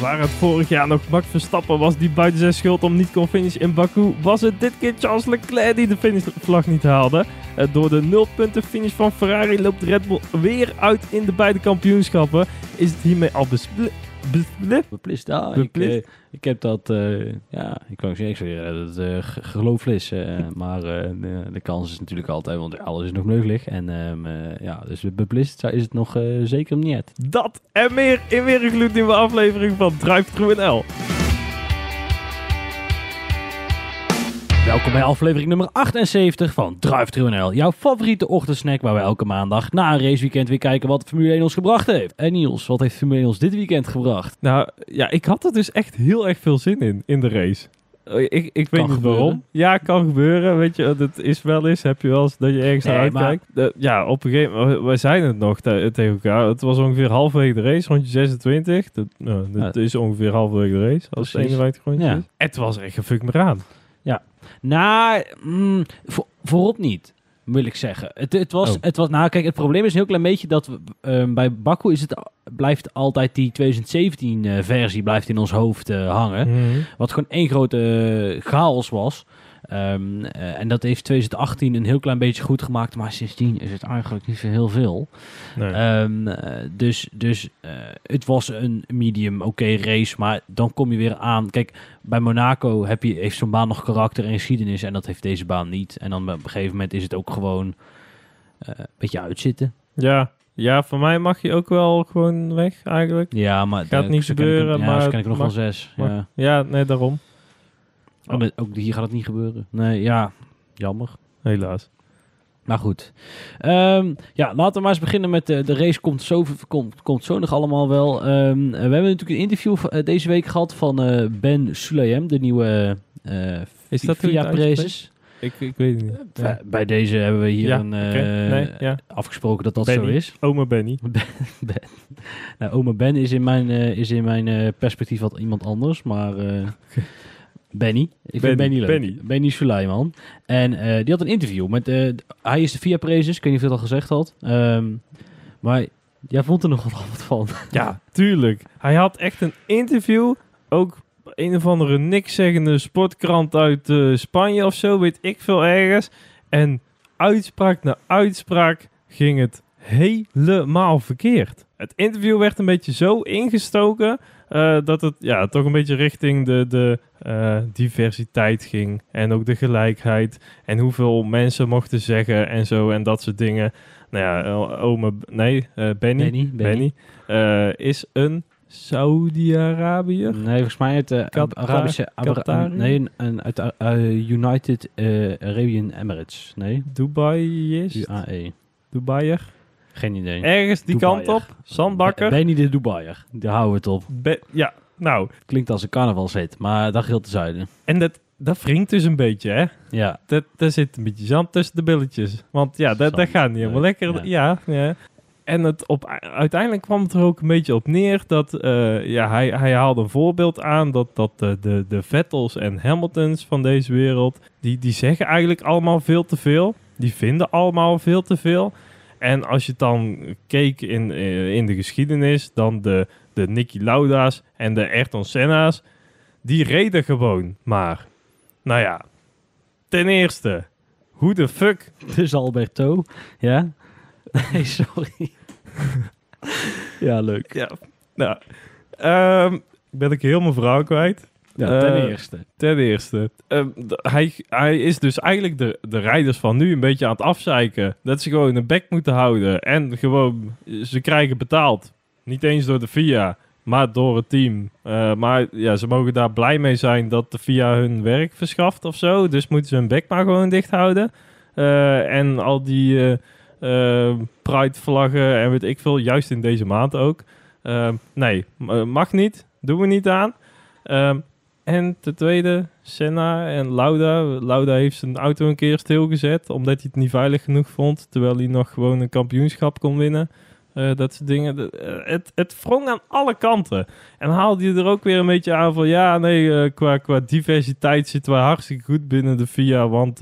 Waar het vorig jaar nog Max Verstappen was die buiten zijn schuld om niet kon finishen in Baku, was het dit keer Charles Leclerc die de finishvlag niet haalde. Eh, door de 0 punten finish van Ferrari loopt Red Bull weer uit in de beide kampioenschappen. Is het hiermee al Beplist, ja. Ik, eh, ik heb dat, eh, ja, ik kan zeggen, ik zeg, eh, dat eh, ge- gelooflis. eh, maar eh, de, de kans is natuurlijk altijd, want alles is nog mogelijk. En ehm, eh, ja, dus beplist is het nog eh, zeker niet. Dat en meer in weer een gloednieuwe aflevering van Drive Through NL. Welkom bij aflevering nummer 78 van Drive Through NL. Jouw favoriete ochtendsnack waar we elke maandag na een raceweekend weer kijken wat de Formule 1 ons gebracht heeft. En Niels, wat heeft Formule 1 ons dit weekend gebracht? Nou, ja, ik had er dus echt heel erg veel zin in, in de race. Eh, Ik, ik weet Kan niet gebeuren. waarom. Ja, kan gebeuren. Weet je, dat is wel eens. Heb je wel eens dat je ergens naar Nee, uitkijkt. Ja, op een gegeven moment, wij zijn het nog te- tegen elkaar. Het was ongeveer halverwege de race, rondje 26. Dat, nou, dat Ja. is ongeveer halverwege de race, als het Precies. 51 rondjes Ja. Het was echt gefukt me aan. Nou, mm, voor, voorop niet, wil ik zeggen. Het, het, was, Oh. het was, nou kijk, het probleem is een heel klein beetje dat we, ehm, bij Baku is het, blijft altijd die 2017 eh, versie blijft in ons hoofd eh, hangen. Mhm. Wat gewoon één grote eh, chaos was. Ehm, eh, en dat heeft 2018 een heel klein beetje goed gemaakt. Maar sindsdien is het eigenlijk niet zo heel veel. Nee. Ehm, eh, dus dus eh, het was een medium oké race. Maar dan kom je weer aan. Kijk, bij Monaco heb je, heeft zo'n baan nog karakter en geschiedenis. En dat heeft deze baan niet. En dan op een gegeven moment is het ook gewoon een beetje uitzitten. ja. ja, voor mij mag je ook wel gewoon weg eigenlijk. Ja, maar Gaat eh, niet ken ik gebeuren, ja, maar ken ik nog wel zes. Ja. Ja, nee, daarom. Oh, maar ook hier gaat het niet gebeuren. Nee, ja, jammer. Helaas. Maar goed. Ehm, ja, laten we maar eens beginnen met de, de race. Komt zo, komt, komt zo nog allemaal wel. Ehm, we hebben natuurlijk een interview eh, deze week gehad van eh, Ben Sulayem, de nieuwe eh Is dat via? Prezes. Ik, ik weet het niet. Ja. Bij- deze hebben we hier Ja, een, eh, oké. Nee, ja. afgesproken dat dat Benny. zo is. Oma Benny. Nou, oma Ben is in mijn, eh, is in mijn eh, perspectief wat iemand anders, maar eh, Benny. Ik vind Benny, Benny leuk. Benny. Benny Suleiman. En eh, die had een interview met, eh, hij is de via Prezes, ik weet niet of je dat al gezegd had. Ehm, maar jij vond er nog wat van. Ja, tuurlijk. Hij had echt een interview. Ook een of andere niks zeggende sportkrant uit eh, Spanje of zo, weet ik veel ergens. En uitspraak na uitspraak ging het helemaal verkeerd. Het interview werd een beetje zo ingestoken eh, dat het ja, toch een beetje richting de, de eh, diversiteit ging. En ook de gelijkheid. En hoeveel mensen mochten zeggen en zo en dat soort dingen. Nou ja, eh, ome, nee, Benny. Benny, Benny, is een Saudi-Arabiër. Nee, volgens mij uit de Qatar- Arabische... Qatar? nee, een, uit de eh, United eh, Arabian Emirates. Nee, Dubai is. UAE. Dubaier. Geen idee. Ergens die Dubaier. kant op. Zandbakker. Benny de Dubaier. Daar houden we het op. Be- ja, nou. Klinkt als een carnavalshit, maar dat geldt te zuiden. En dat, dat wringt dus een beetje, hè. Ja, Dat, daar zit een beetje zand tussen de billetjes. Want ja, dat, dat gaat niet helemaal lekker. Ja. ja. Ja, En het op, uiteindelijk kwam het er ook een beetje op neer dat eh, ja, hij, hij haalde een voorbeeld aan dat, dat de, de, de Vettels en Hamiltons van deze wereld, die, die zeggen eigenlijk allemaal veel te veel. Die vinden allemaal veel te veel. En als je dan keek in, eh, in de geschiedenis, dan de, de Nicky Lauda's en de Ayrton Senna's, die reden gewoon maar. Nou ja, ten eerste, hoe de fuck dus Alberto. Ja? Nee, sorry. ja, leuk. Ja, nou, ehm, ben ik heel mijn vrouw kwijt. Ja, ten Eh, eerste. Ten eerste, ehm, hij, hij is dus eigenlijk de, de rijders van nu een beetje aan het afzeiken. Dat ze gewoon een bek moeten houden. En gewoon, ze krijgen betaald. Niet eens door de FIA, maar door het team. Eh, maar ja, ze mogen daar blij mee zijn dat de FIA hun werk verschaft of zo. Dus moeten ze hun bek maar gewoon dicht houden. Eh, en al die Pride-vlaggen en weet ik veel, juist in deze maand ook. Ehm, nee, mag niet. Doen we niet aan. Ehm, en ten tweede, Senna en Lauda. Lauda heeft zijn auto een keer stilgezet, omdat hij het niet veilig genoeg vond, terwijl hij nog gewoon een kampioenschap kon winnen. Eh, dat soort dingen. Eh, het, het wrong aan alle kanten. En haalde je er ook weer een beetje aan van... ja, nee, eh, qua, qua diversiteit zitten we hartstikke goed binnen de FIA... want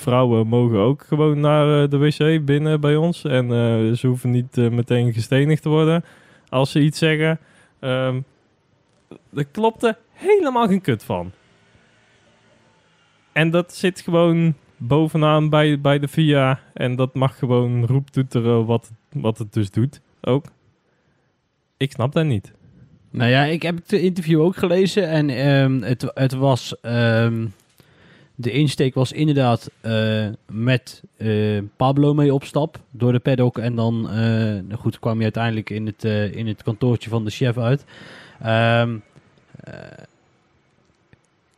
vrouwen mogen ook gewoon naar de wc binnen bij ons... en ze hoeven niet meteen gestenigd te worden als ze iets zeggen... Ehm, er klopte helemaal geen kut van. En dat zit gewoon bovenaan bij, bij de VIA. En dat mag gewoon roeptoeteren wat, wat het dus doet ook. Ik snap dat niet. Nou ja, ik heb het interview ook gelezen en ehm, het, het was... ehm, de insteek was inderdaad eh, met eh, Pablo mee op stap door de paddock. En dan, eh, goed, kwam je uiteindelijk in het, in het kantoortje van de chef uit. Ehm, eh,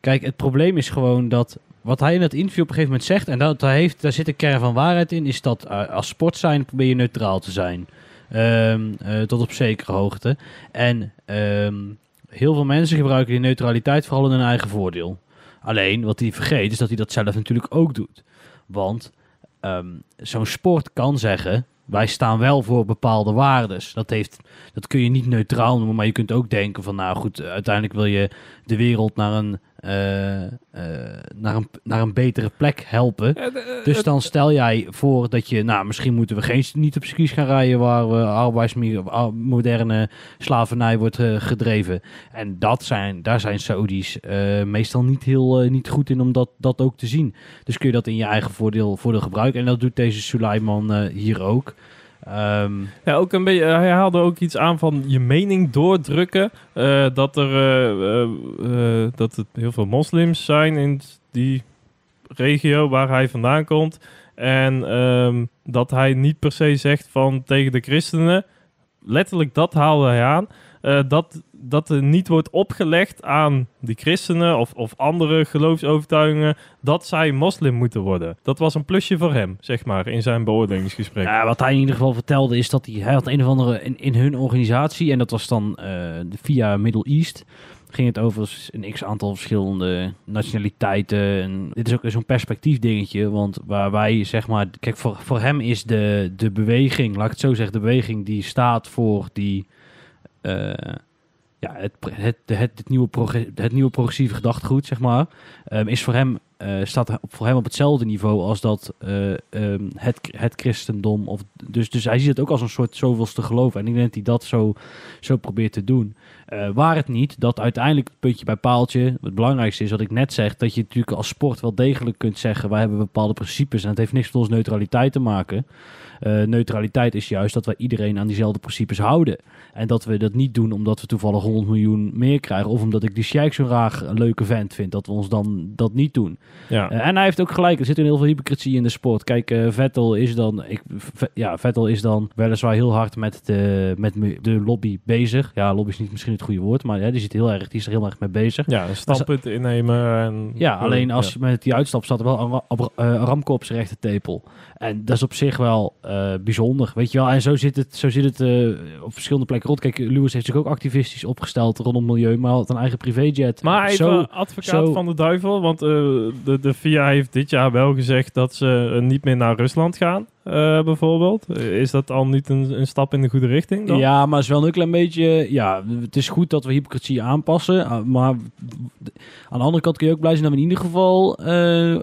kijk, het probleem is gewoon dat wat hij in het interview op een gegeven moment zegt, en dat, daar, heeft, daar zit een kern van waarheid in, is dat eh, als sport zijn probeer je neutraal te zijn. Ehm, eh, tot op zekere hoogte. En ehm, heel veel mensen gebruiken die neutraliteit vooral in hun eigen voordeel. Alleen, wat hij vergeet, is dat hij dat zelf natuurlijk ook doet. Want ehm, zo'n sport kan zeggen, wij staan wel voor bepaalde waardes. Dat, heeft, dat kun je niet neutraal noemen, maar je kunt ook denken van, nou goed, uiteindelijk wil je de wereld naar een, eh, eh, naar een, naar een betere plek helpen. Dus dan stel jij voor dat je, nou, misschien moeten we geen, niet op skis gaan rijden waar we moderne slavernij wordt eh, gedreven. En dat zijn, daar zijn Saudis eh, meestal niet heel eh, niet goed in om dat, dat ook te zien. Dus kun je dat in je eigen voordeel, voordeel gebruiken. En dat doet deze Suleiman eh, hier ook. Ehm, Ja, ook een beetje, hij haalde ook iets aan van je mening doordrukken. eh, dat er eh, eh, eh, dat het heel veel moslims zijn in die regio waar hij vandaan komt. En ehm, dat hij niet per se zegt van tegen de christenen. Letterlijk dat haalde hij aan. eh, dat, dat er niet wordt opgelegd aan die christenen of, of andere geloofsovertuigingen dat zij moslim moeten worden. Dat was een plusje voor hem, zeg maar, in zijn beoordelingsgesprek. Ja, wat hij in ieder geval vertelde is dat hij, hij had een of andere in, in hun organisatie en dat was dan eh, de via Middle East. Ging het over een x aantal verschillende nationaliteiten. En dit is ook zo'n perspectief dingetje. Want waar wij zeg maar. Kijk, voor, voor hem is de, de beweging, laat ik het zo zeggen, de beweging die staat voor die. eh, ja, het, het, het, nieuwe het nieuwe progressieve gedachtegoed, zeg maar. ehm, is voor hem, eh, staat voor hem op hetzelfde niveau als dat eh, ehm, het, het christendom. Of, dus, dus hij ziet het ook als een soort zoveelste geloof. En ik denk dat hij dat zo, zo probeert te doen. Eh, waar het niet dat uiteindelijk puntje bij paaltje, het belangrijkste is wat ik net zeg, dat je natuurlijk als sport wel degelijk kunt zeggen, wij hebben bepaalde principes en het heeft niks met onze neutraliteit te maken. Eh, neutraliteit is juist dat wij iedereen aan diezelfde principes houden. En dat we dat niet doen omdat we toevallig 100 miljoen meer krijgen. Of omdat ik die Sheikh zo graag een leuke vent vind. Dat we ons dan dat niet doen. ja. Eh, en hij heeft ook gelijk. Er zit een heel veel hypocrisie in de sport. Kijk, eh, Vettel is dan... Ik, ja, Vettel is dan weliswaar heel hard met de, met me- de lobby bezig. Ja, lobby is niet misschien het goede woord. Maar ja, die, zit heel erg, die is er heel erg mee bezig. Ja, een standpunt innemen. En, Ja, alleen als ja. met die uitstap staat er wel Aramco op zijn rechte tepel. En dat is op zich wel eh, bijzonder, weet je wel. En zo zit het, zo zit het eh, op verschillende plekken rond. Kijk, Lewis heeft zich ook activistisch opgesteld rondom milieu, maar had een eigen privéjet. Maar even zo, advocaat zo- van de duivel, want eh, de, de VIA heeft dit jaar wel gezegd dat ze niet meer naar Rusland gaan, eh, bijvoorbeeld. Is dat al niet een, een stap in de goede richting dan? Ja, maar het is wel een klein beetje... Ja, het is goed dat we hypocrisie aanpassen. ah, Maar aan de andere kant kun je ook blij zijn dat we in ieder geval... eh, eh,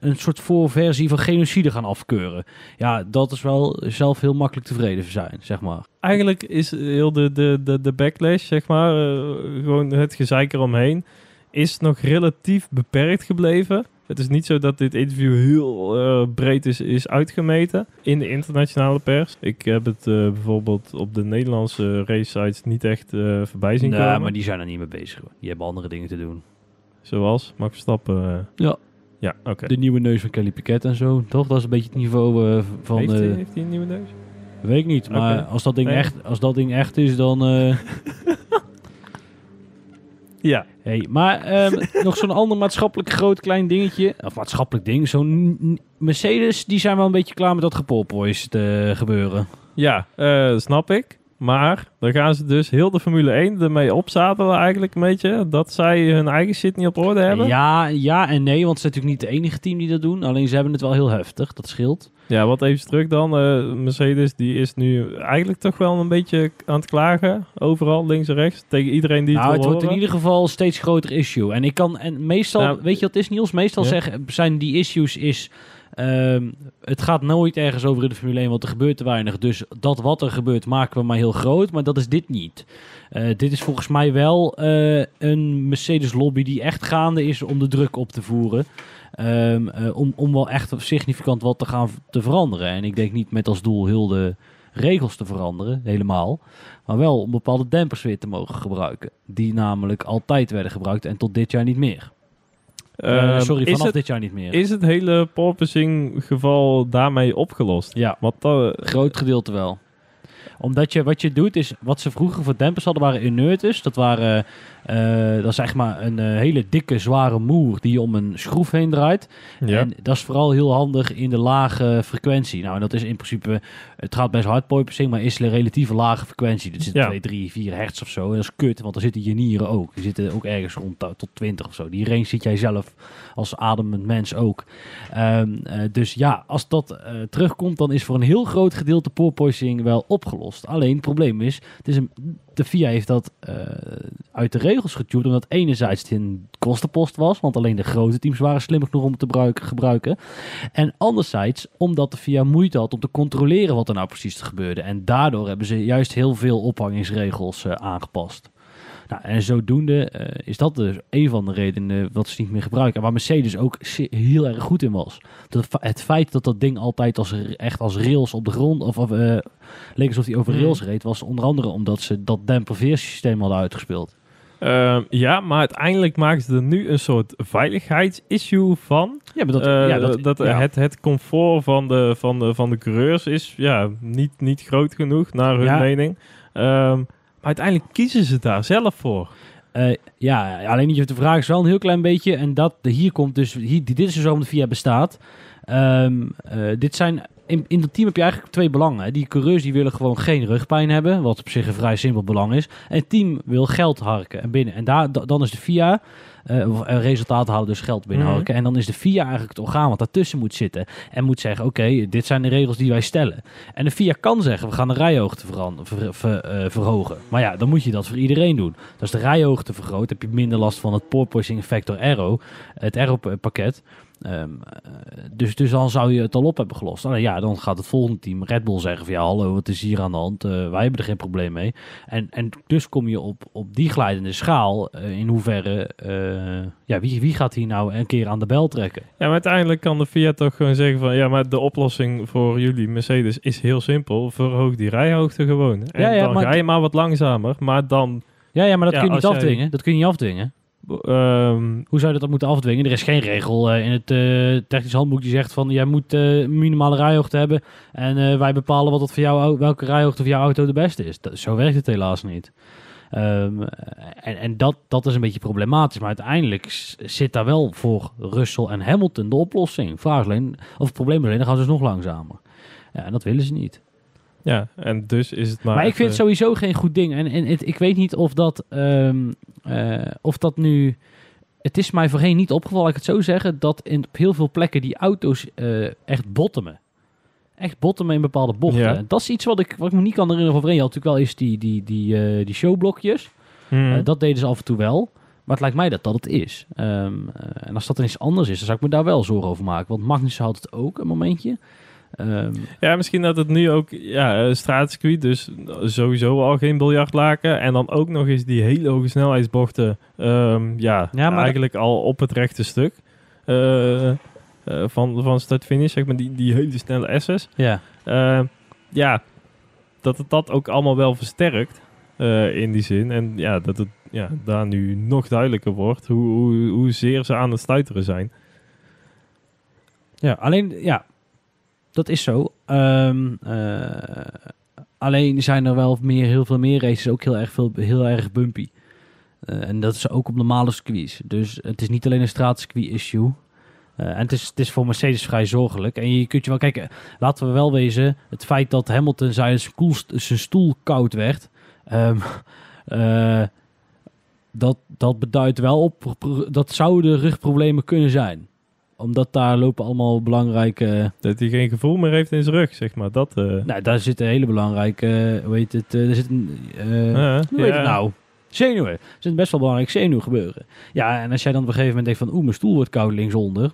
een soort voorversie van genocide gaan afkeuren. Ja, dat is wel zelf heel makkelijk tevreden zijn, zeg maar. Eigenlijk is heel de, de, de, de backlash, zeg maar, gewoon het gezeik eromheen, is nog relatief beperkt gebleven. Het is niet zo dat dit interview heel eh, breed is, is uitgemeten in de internationale pers. Ik heb het eh, bijvoorbeeld op de Nederlandse race sites niet echt eh, voorbij zien Nee, komen. maar die zijn er niet mee bezig. hoor. Die hebben andere dingen te doen. Zoals Max Verstappen. Ja. Ja, oké. De nieuwe neus van Kelly Piquet en zo, toch? Dat is een beetje het niveau van... Heeft, hij, eh, heeft hij een nieuwe neus? weet ik niet, maar als, dat ding Nee. echt, als dat ding echt is, dan... eh, Ja. Hey, maar ehm, nog zo'n ander maatschappelijk groot klein dingetje. Of maatschappelijk ding. Zo'n Mercedes, die zijn wel een beetje klaar met dat gepolpoist te gebeuren. Ja, eh, snap ik. Maar dan gaan ze dus heel de Formule 1 ermee opzadelen eigenlijk een beetje. Dat zij hun eigen shit niet op orde hebben. Ja, ja en nee, want ze zijn natuurlijk niet het enige team die dat doen. Alleen ze hebben het wel heel heftig, dat scheelt. Ja, wat even terug dan. Eh, Mercedes die is nu eigenlijk toch wel een beetje aan het klagen. Overal, links en rechts. Tegen iedereen die nou, het het wordt in ieder geval steeds groter issue. En ik kan, en meestal, Nou, weet je wat het is Niels? Meestal ja. zeggen, zijn die issues is... Ehm, het gaat nooit ergens over in de Formule 1, want er gebeurt te weinig. Dus dat wat er gebeurt maken we maar heel groot, maar dat is dit niet. Eh, dit is volgens mij wel eh, een Mercedes-lobby die echt gaande is om de druk op te voeren. Ehm, eh, om, om wel echt significant wat te gaan te veranderen. En ik denk niet met als doel heel de regels te veranderen, helemaal. Maar wel om bepaalde dempers weer te mogen gebruiken. Die namelijk altijd werden gebruikt en tot dit jaar niet meer. Eh, Ehm, sorry, vanaf het, dit jaar niet meer. Is het hele porpoising geval daarmee opgelost? ja, Want dat, groot gedeelte wel. Omdat je, wat je doet is, wat ze vroeger voor dempers hadden, waren inertus. Dat waren, eh, dat is zeg maar een eh, hele dikke, zware moer die je om een schroef heen draait. ja. En dat is vooral heel handig in de lage frequentie. Nou, en dat is in principe, het gaat best hard maar is een relatieve lage frequentie. Dat zit Ja. 2, 3, 4 hertz of zo. En dat is kut, want dan zitten je nieren ook. Die zitten ook ergens rond to- tot 20 of zo. Die range ziet jij zelf als ademend mens ook. Ehm, eh, dus ja, als dat eh, terugkomt, dan is voor een heel groot gedeelte porpoising wel opgelost. Alleen het probleem is, het is de FIA heeft dat eh, uit de regels getuned, omdat enerzijds het een kostenpost was, want alleen de grote teams waren slim genoeg om te gebruiken, gebruiken. En anderzijds omdat de FIA moeite had om te controleren wat er nou precies gebeurde. En daardoor hebben ze juist heel veel ophangingsregels eh, aangepast. Nou, en zodoende eh, is dat dus een van de redenen wat ze niet meer gebruiken. En waar Mercedes ook se- heel erg goed in was. Dat het feit dat dat ding altijd als, echt als rails op de grond, of, of eh, leek alsof hij over Hmm. rails reed, was onder andere omdat ze dat demperveersysteem hadden uitgespeeld. Ehm, ja, maar uiteindelijk maken ze er nu een soort veiligheidsissue van. Ja, maar dat, Eh, ja, dat, dat ja. Het, het comfort van de, van, de, van de coureurs is ja, niet, niet groot genoeg, naar hun Ja. mening. Ehm, uiteindelijk kiezen ze daar zelf voor. Eh, ja, alleen de vraag is wel een heel klein beetje. En dat hier komt dus. Hier, dit is dus waarom de VIA bestaat. Ehm, eh, dit zijn. In, in dat team heb je eigenlijk twee belangen. hè. Die coureurs die willen gewoon geen rugpijn hebben. Wat op zich een vrij simpel belang is. En het team wil geld harken en binnen. En daar, da- dan is de VIA. of, eh, resultaten halen dus geld binnenharken. En dan is de VIA eigenlijk het orgaan wat daartussen moet zitten. En moet zeggen, oké, dit zijn de regels die wij stellen. En de VIA kan zeggen, we gaan de rijhoogte veran- ver- ver- eh, verhogen. Maar ja, dan moet je dat voor iedereen doen. Als de rijhoogte vergroot, heb je minder last van het porpoising factor aero. Het aero-pakket. Ehm, eh, dus, dus dan zou je het al op hebben gelost. Nou ja, dan gaat het volgende team, Red Bull, zeggen van ja, hallo, wat is hier aan de hand? Eh, wij hebben er geen probleem mee. En, en dus kom je op, op die glijdende schaal eh, in hoeverre, ja, wie, wie gaat hier nou een keer aan de bel trekken? Ja, maar uiteindelijk kan de Fiat toch gewoon zeggen van... ja, maar de oplossing voor jullie Mercedes is heel simpel. Verhoog die rijhoogte gewoon. En Ja, ja, dan maar ga je maar wat langzamer. Maar dan... Ja, ja maar dat Ja, kun je niet jij- afdwingen. Dat kun je niet afdwingen. Ehm, Hoe zou je dat moeten afdwingen? Er is geen regel eh, in het eh, technisch handboek die zegt van jij moet eh, minimale rijhoogte hebben en wij bepalen wat dat voor jou, welke rijhoogte voor jouw auto de beste is. Dat, zo werkt het helaas niet. Ehm, en en dat, dat is een beetje problematisch, maar uiteindelijk zit daar wel voor Russell en Hamilton de oplossing. Vraag alleen, of het probleem alleen, dan gaan ze dus nog langzamer. Ja, en dat willen ze niet. Ja, en dus is het maar... Maar, ik vind het sowieso geen goed ding. En, en het, ik weet niet of dat, ehm, eh, of dat nu... Het is mij voorheen niet opgevallen, ik het zo zeggen, dat in op heel veel plekken die auto's eh, echt bottomen. Echt bottomen in bepaalde bochten. Ja. Dat is iets wat ik, wat ik me niet kan herinneren van. Je had natuurlijk wel eens die, die, die, eh, die showblokjes. Hmm. Eh, dat deden ze af en toe wel. Maar het lijkt mij dat dat het is. Ehm, eh, en als dat iets anders is, dan zou ik me daar wel zorgen over maken. Want Magnussen had het ook een momentje. Ehm, Ja, misschien dat het nu ook ja, eh, straatcircuit, dus sowieso al geen biljartlaken. En dan ook nog eens die hele hoge snelheidsbochten, ehm, ja, Ja, maar eigenlijk al op het rechte stuk eh, eh, van, van start-finish, zeg maar, die, die hele snelle S's. ja. Eh, ja, dat het dat ook allemaal wel versterkt eh, in die zin. En ja, dat het ja, daar nu nog duidelijker wordt hoe, hoe, hoezeer ze aan het stuiteren zijn. Ja, alleen, ja, dat is zo. Ehm, eh, alleen zijn er wel meer, heel veel meer races ook heel erg, veel, heel erg bumpy. Eh, en dat is ook op normale circuits. Dus het is niet alleen een straatcircuit-issue. Eh, en het is, het is voor Mercedes vrij zorgelijk. En je kunt je wel kijken, laten we wel wezen, het feit dat Hamilton zijn, stoel koud werd, ehm, eh, dat, dat beduidt wel op, dat zouden rugproblemen kunnen zijn omdat daar lopen allemaal belangrijke... Dat hij geen gevoel meer heeft in zijn rug, zeg maar. Dat, eh, Nou, daar zitten hele belangrijke... eh, hoe heet het? eh, er zit een... eh, hoe heet ja. het nou? Zenuwen. Er zit best wel belangrijk zenuw gebeuren. Ja, en als jij dan op een gegeven moment denkt van... Oeh, mijn stoel wordt koud linksonder.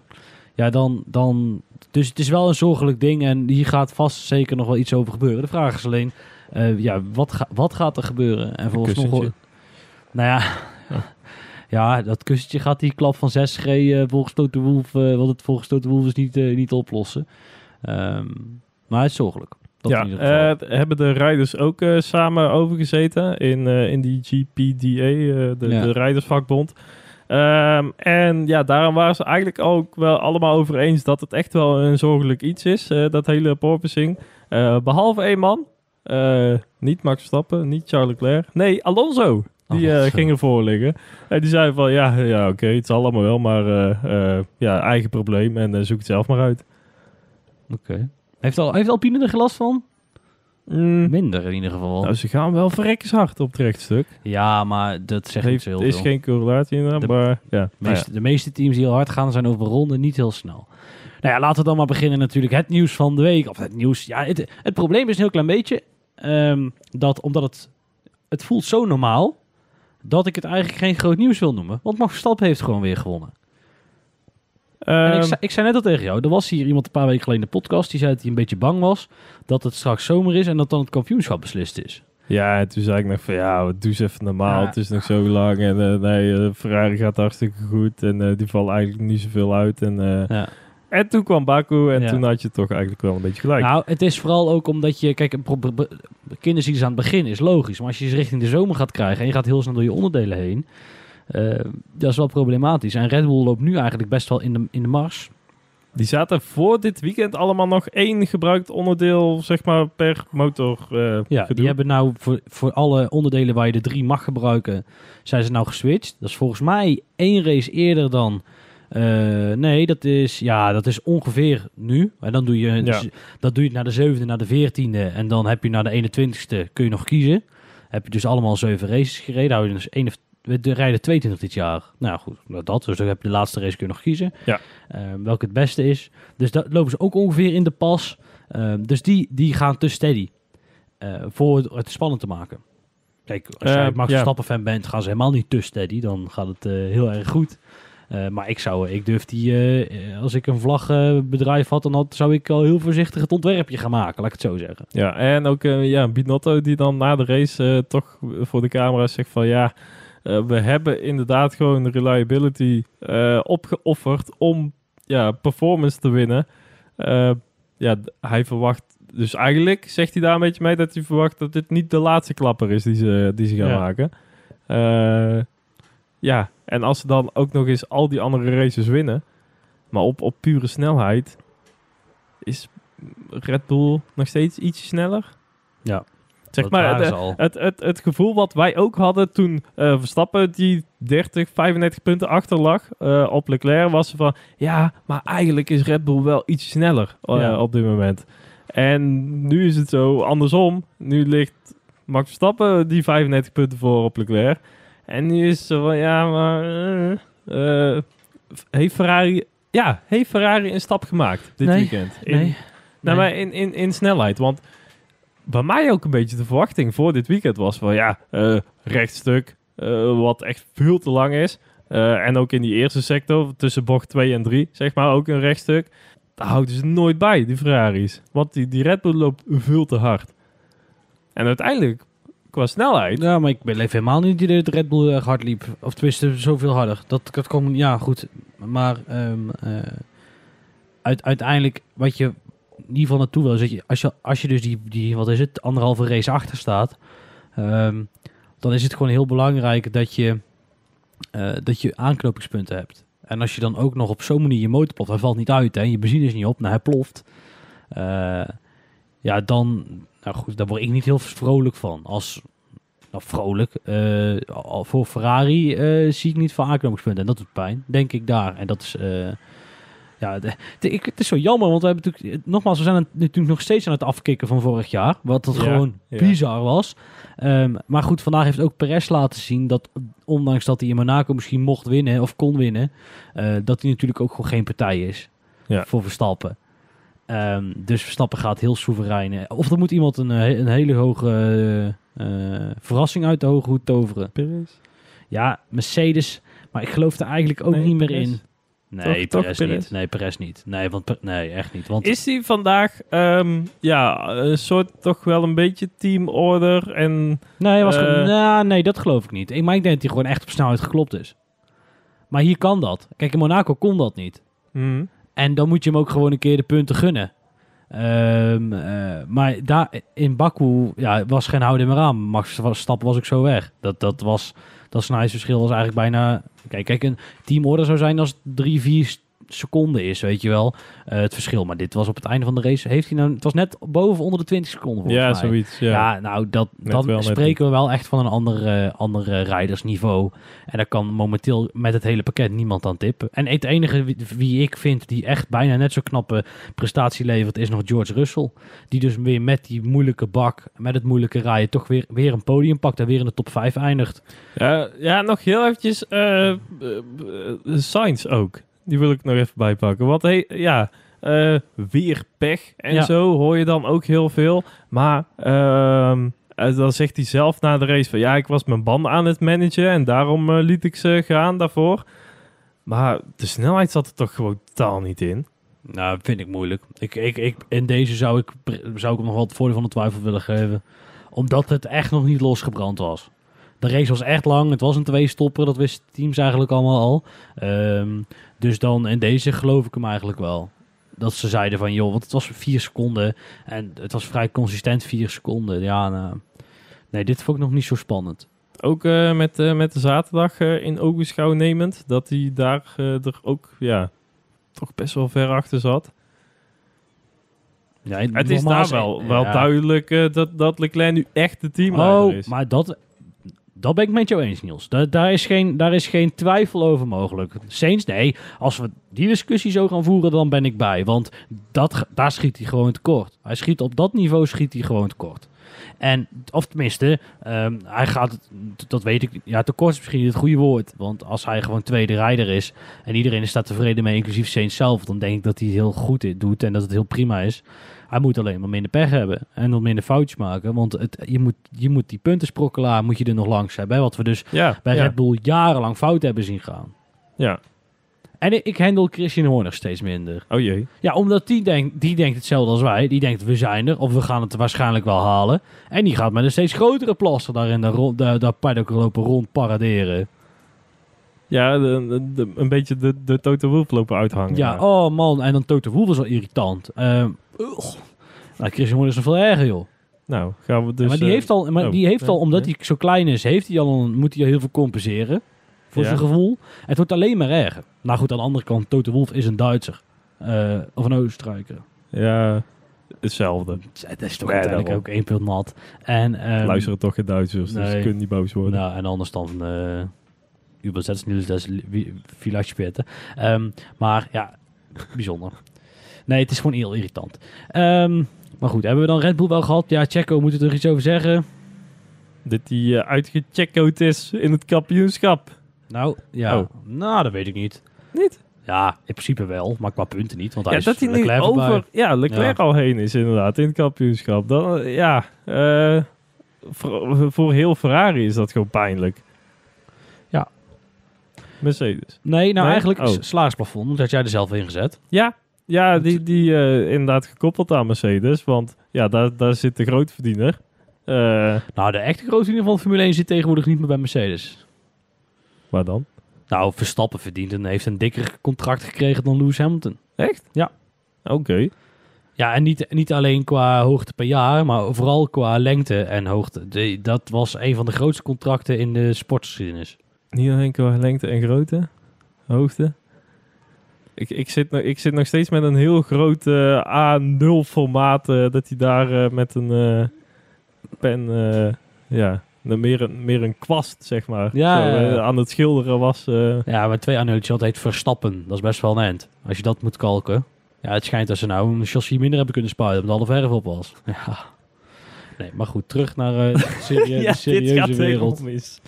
ja, dan, dan... Dus het is wel een zorgelijk ding en hier gaat vast zeker nog wel iets over gebeuren. De vraag is alleen, eh, ja, wat, ga, wat gaat er gebeuren? En volgens nog... Nou ja, ja, dat kussentje gaat die klap van 6G eh volgens Toto Wolf, eh, wat het volgens Toto Wolf is niet, eh, niet oplossen. Ehm, maar het is zorgelijk. Dat ja, hebben de rijders ook samen overgezeten in, in die GPDA, de, Ja. de rijdersvakbond. Ehm, en ja, daarom waren ze eigenlijk ook wel allemaal over eens dat het echt wel een zorgelijk iets is, dat hele porpoising. Eh, behalve één man, niet Max Verstappen, niet Charles Leclerc, nee, Alonso. Die eh, Alonso. ging ervoor liggen. En die zei van, ja, ja oké, het is allemaal wel, maar eh, eh, ja, eigen probleem en eh, zoek het zelf maar uit. Oké. Heeft, al, heeft Alpine er gelast van? Mm, Minder in ieder geval. nou, ze gaan wel verrekkenshard op het rechtstuk. ja, maar dat zegt niet zo heel is veel. geen correlatie in, De- maar ja. De meeste, de meeste teams die heel hard gaan zijn over ronden niet heel snel. Nou ja, laten we dan maar beginnen natuurlijk. Het nieuws van de week. Of het nieuws. Ja, het, het probleem is een heel klein beetje. ehm, dat omdat het, het voelt zo normaal. Dat ik het eigenlijk geen groot nieuws wil noemen. Want Max Verstappen heeft gewoon weer gewonnen. en ik, Ehm, zei, ik zei net al tegen jou. Er was hier iemand een paar weken geleden in de podcast. Die zei dat hij een beetje bang was. Dat het straks zomer is. En dat dan het kampioenschap beslist is. ja, en toen zei ik nog van ja, doe eens even normaal. Ja. Het is nog zo lang en eh, nee, eh, Ferrari gaat hartstikke goed en eh, die valt eigenlijk niet zoveel uit. En, Ja. En toen kwam Baku en Ja. toen had je toch eigenlijk wel een beetje gelijk. Nou, het is vooral ook omdat je... Kijk, kinderziektes aan het begin is logisch. Maar als je ze richting de zomer gaat krijgen... en je gaat heel snel door je onderdelen heen... eh, dat is wel problematisch. En Red Bull loopt nu eigenlijk best wel in de, in de mars. Die zaten voor dit weekend allemaal nog één gebruikt onderdeel, zeg maar, per motor eh Ja, gedoe. die hebben nou voor, voor alle onderdelen waar je de drie mag gebruiken... zijn ze nou geswitcht. Dat is volgens mij één race eerder dan... eh, nee, dat is, ja, dat is ongeveer nu. En dan doe je, Ja. dus, dat doe je naar de zevende, naar de veertiende. En dan heb je naar de 21ste kun je nog kiezen. Heb je dus allemaal zeven races gereden. Hou je dus één of we de rijden 22 dit jaar. Nou goed, nou dat. Dus dan heb je de laatste race kun je nog kiezen. Ja. Eh, welke het beste is. Dus dat lopen ze ook ongeveer in de pas. Eh, dus die, die gaan te steady. eh, voor het, het spannend te maken. Kijk, als Eh, jij Max ja. Verstappen fan bent, gaan ze helemaal niet te steady. Dan gaat het eh, heel erg goed. Eh, maar ik zou, ik durf die, eh, als ik een vlaggenbedrijf had, dan had, zou ik al heel voorzichtig het ontwerpje gaan maken, laat ik het zo zeggen. Ja, en ook eh, ja, Binotto die dan na de race toch voor de camera zegt van ja, we hebben inderdaad gewoon de reliability opgeofferd om ja, performance te winnen. Ja, hij verwacht, dus eigenlijk zegt hij daar een beetje mee dat hij verwacht dat dit niet de laatste klapper is die ze, die ze gaan Ja. maken. Ja, en als ze dan ook nog eens al die andere races winnen, maar op, op pure snelheid, is Red Bull nog steeds iets sneller? Ja, Zeg maar, het, het, het gevoel wat wij ook hadden toen eh, Verstappen die 30, 35 punten achter lag eh, op Leclerc, was van ja, maar eigenlijk is Red Bull wel iets sneller eh, Ja. op dit moment. En nu is het zo andersom. Nu ligt Max Verstappen die 35 punten voor op Leclerc. En nu is zo van ja, maar eh, eh, heeft Ferrari, ja, heeft Ferrari een stap gemaakt dit Nee, weekend? In, Nee. nou, Nee. maar in, in, in snelheid. Want bij mij ook een beetje de verwachting voor dit weekend was van ja, eh, rechtstuk, wat echt veel te lang is. En ook in die eerste sector, tussen bocht 2 en 3, zeg maar, ook een rechtstuk. Daar houden ze nooit bij, die Ferraris. Want die, die Red Bull loopt veel te hard. En uiteindelijk, qua snelheid, Ja, maar ik beleef helemaal niet dat het Red Bull erg hard liep. Of tenminste, zoveel harder. Dat, dat komt, ja, goed. Maar ehm, eh, uit, uiteindelijk, wat je in geval naartoe wil, is dat je, als je, als je dus die, die, wat is het, anderhalve race achter staat, ehm, dan is het gewoon heel belangrijk dat je, eh, dat je aanknopingspunten hebt. En als je dan ook nog op zo'n manier je motor ploft, hij valt niet uit, hè, je benzine is niet op, nou hij ploft. Eh, ja, dan, nou goed, daar word ik niet heel vrolijk van. Als, nou vrolijk, eh, voor Ferrari eh, zie ik niet veel aanknopingspunten. En dat doet pijn, denk ik daar. En dat is, eh, ja, de, de- ik, het is zo jammer, want we hebben natuurlijk, nogmaals, we zijn natuurlijk nog steeds aan het afkicken van vorig jaar. Wat dat Ja, gewoon ja. bizar was. Ehm, maar goed, vandaag heeft ook Perez laten zien dat, ondanks dat hij in Monaco misschien mocht winnen of kon winnen, dat hij natuurlijk ook gewoon geen partij is Ja. voor Verstappen. Ehm, dus Verstappen gaat heel soeverein. eh, Of er moet iemand een, eh, een hele hoge eh, verrassing uit de hoge hoed toveren. Perez? Ja, Mercedes. Maar ik geloof er eigenlijk ook Nee, niet meer Perez. in. Nee, Toch- toch Perez Perez? niet. Nee, Perez niet. Nee, want, nee echt niet. Want Is hij vandaag, ehm, ja, een soort toch wel een beetje teamorder en... nee, was gewoon- nou, nee, dat geloof ik niet. Ik, maar ik denk dat hij gewoon echt op snelheid geklopt is. Maar hier kan dat. Kijk, in Monaco kon dat niet. hm, En dan moet je hem ook gewoon een keer de punten gunnen. Ehm, eh, maar daar in Baku ja, was geen houden meer aan. Max Verstappen was ook zo weg. Dat, dat, was, dat snelheidsverschil was eigenlijk bijna... Kijk, kijk, een teamorder zou zijn als drie, vier seconden is, weet je wel. eh, het verschil. Maar dit was op het einde van de race. Heeft hij nou, het was net boven onder de 20 seconden volgens ja, mij. zoiets. Ja. Ja, nou, dat, Net dan wel, spreken we wel echt van een ander, eh, ander eh, rijdersniveau. En daar kan momenteel met het hele pakket niemand aan tippen. En het enige wie, wie ik vind die echt bijna net zo knappe prestatie levert, is nog George Russell. Die dus weer met die moeilijke bak, met het moeilijke rijden, toch weer, weer een podium pakt en weer in de top 5 eindigt. Ja, ja, nog heel eventjes Sainz ook. Die wil ik nog even bijpakken. Want hey, ja, eh, weer pech en Ja. zo hoor je dan ook heel veel. Maar ehm, eh, dan zegt hij zelf na de race van... Ja, ik was mijn banden aan het managen en daarom eh, liet ik ze gaan daarvoor. Maar de snelheid zat er toch gewoon totaal niet in. Nou, vind ik moeilijk. Ik, ik, ik, in deze zou ik, zou ik hem nog wel het voordeel van de twijfel willen geven. Omdat het echt nog niet losgebrand was. De race was echt lang. Het was een twee-stopper. Dat wisten teams eigenlijk allemaal al. Ehm, dus dan in deze geloof ik hem eigenlijk wel. Dat ze zeiden van, joh, want het was vier seconden. En het was vrij consistent vier seconden. Ja, nou, nee, dit vond ik nog niet zo spannend. Ook eh, met, eh, met de zaterdag eh, in ogenschouw nemend. Dat hij daar er ook ja, toch best wel ver achter zat. Ja, Het is daar wel, wel ja. duidelijk dat, dat Leclerc nu echt de teamleider Oh, is. maar dat, dat ben ik met jou eens, Niels. Da- daar, is geen, daar is geen twijfel over mogelijk. Saints, nee, als we die discussie zo gaan voeren, dan ben ik bij. Want dat, daar schiet hij gewoon tekort. Hij schiet op dat niveau schiet hij gewoon tekort. En, of tenminste, ehm, hij gaat, dat weet ik, ja, tekort is misschien niet het goede woord. Want als hij gewoon tweede rijder is en iedereen is daar tevreden mee, inclusief Saints zelf, dan denk ik dat hij heel goed doet en dat het heel prima is. Hij moet alleen maar minder pech hebben en wat minder foutjes maken. Want het, je, moet, je moet die puntensprokkelaar moet je er nog langs hebben. hè, Wat we dus ja, bij ja, Red Bull jarenlang fout hebben zien gaan. ja. En ik, ik handel Christian Horner steeds minder. Oh jee. Ja, omdat die denkt, die denkt hetzelfde als wij. Die denkt, we zijn er, of we gaan het waarschijnlijk wel halen. En die gaat met een steeds grotere plaster daarin de paddock lopen rond paraderen. Ja, de, de- de- een beetje de, de Toto Wolff lopen uithangen. Ja, oh man. En dan Toto Wolff is wel irritant. Ugh. nou, Christian Horner is nog veel erger, joh. Nou, gaan we dus... Ja, maar die eh, heeft al, maar oh, die heeft al omdat hij zo klein is, heeft hij al een, moet hij al heel veel compenseren. Voor zijn gevoel. Het wordt alleen maar erger. Nou goed, aan de andere kant, Toto Wolff is een Duitser. Eh, of een Oostenrijker. Ja, hetzelfde. Het is toch Ja, uiteindelijk daarom. ook één punt nat. En, ehm, Luisteren toch geen Duitsers, dus ze kunnen niet boos worden. Nou, en anders dan uh, übersetznieuws des Village Peter. Ehm, maar ja, bijzonder. Nee, het is gewoon heel irritant. Ehm, maar goed, hebben we dan Red Bull wel gehad? Ja, Checo, moet er iets over zeggen? Dat die eh, uitgecheckout is in het kampioenschap. Nou, ja. Oh. Nou, dat weet ik niet. Niet? Ja, in principe wel, maar qua punten niet. Want hij Ja, is dat hij Leclerc over ja, Leclerc al heen is inderdaad in het kampioenschap. Dan, eh, ja, eh, voor, voor heel Ferrari is dat gewoon pijnlijk. Mercedes. Nee, nou Nee? eigenlijk Oh. salarisplafond. Dat had jij er zelf in gezet. Ja, ja die, die eh, inderdaad gekoppeld aan Mercedes. Want ja, daar, daar zit de grootverdiener. Eh Nou, de echte grootvinger van Formule 1 zit tegenwoordig niet meer bij Mercedes. waar dan? Nou, Verstappen verdient en heeft een dikker contract gekregen dan Lewis Hamilton. Echt? Ja. Oké. Ja, en niet, niet alleen qua hoogte per jaar, maar vooral qua lengte en hoogte. De, dat was een van de grootste contracten in de sportgeschiedenis. Niet alleen qua lengte en grootte, hoogte. Ik, ik, zit, nog- ik zit nog steeds met een heel groot eh, A0 formaat. eh, dat hij daar eh, met een pen, ja, meer een, meer een kwast, zeg maar, Ja, zo, aan het schilderen was. Ja, maar twee anneultjes altijd Verstappen. Dat is best wel een eind. Als je dat moet kalken. Ja, het schijnt dat ze nou een chassis minder hebben kunnen spuiten, omdat alle verf op was. Ja. Nee, maar goed, terug naar de, serie- ja, de serieuze dit gaat wereld. mis.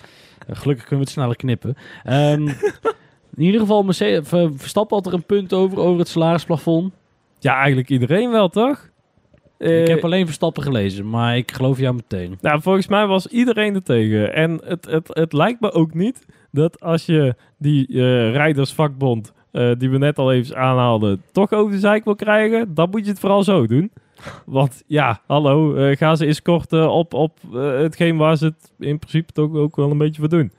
Uh, Gelukkig kunnen we het sneller knippen. Ehm, in ieder geval, Mercedes, Verstappen had er een punt over, over het salarisplafond. Ja, eigenlijk iedereen wel, toch? Eh, ik heb alleen Verstappen gelezen, maar ik geloof jou meteen. Nou, volgens mij was iedereen er tegen. En het, het, het lijkt me ook niet dat als je die eh, rijdersvakbond eh, die we net al even aanhaalden, toch over de zeik wil krijgen, dan moet je het vooral zo doen. Want ja, hallo, eh, ga ze eens korten op, op eh, hetgeen waar ze het in principe toch ook wel een beetje voor doen.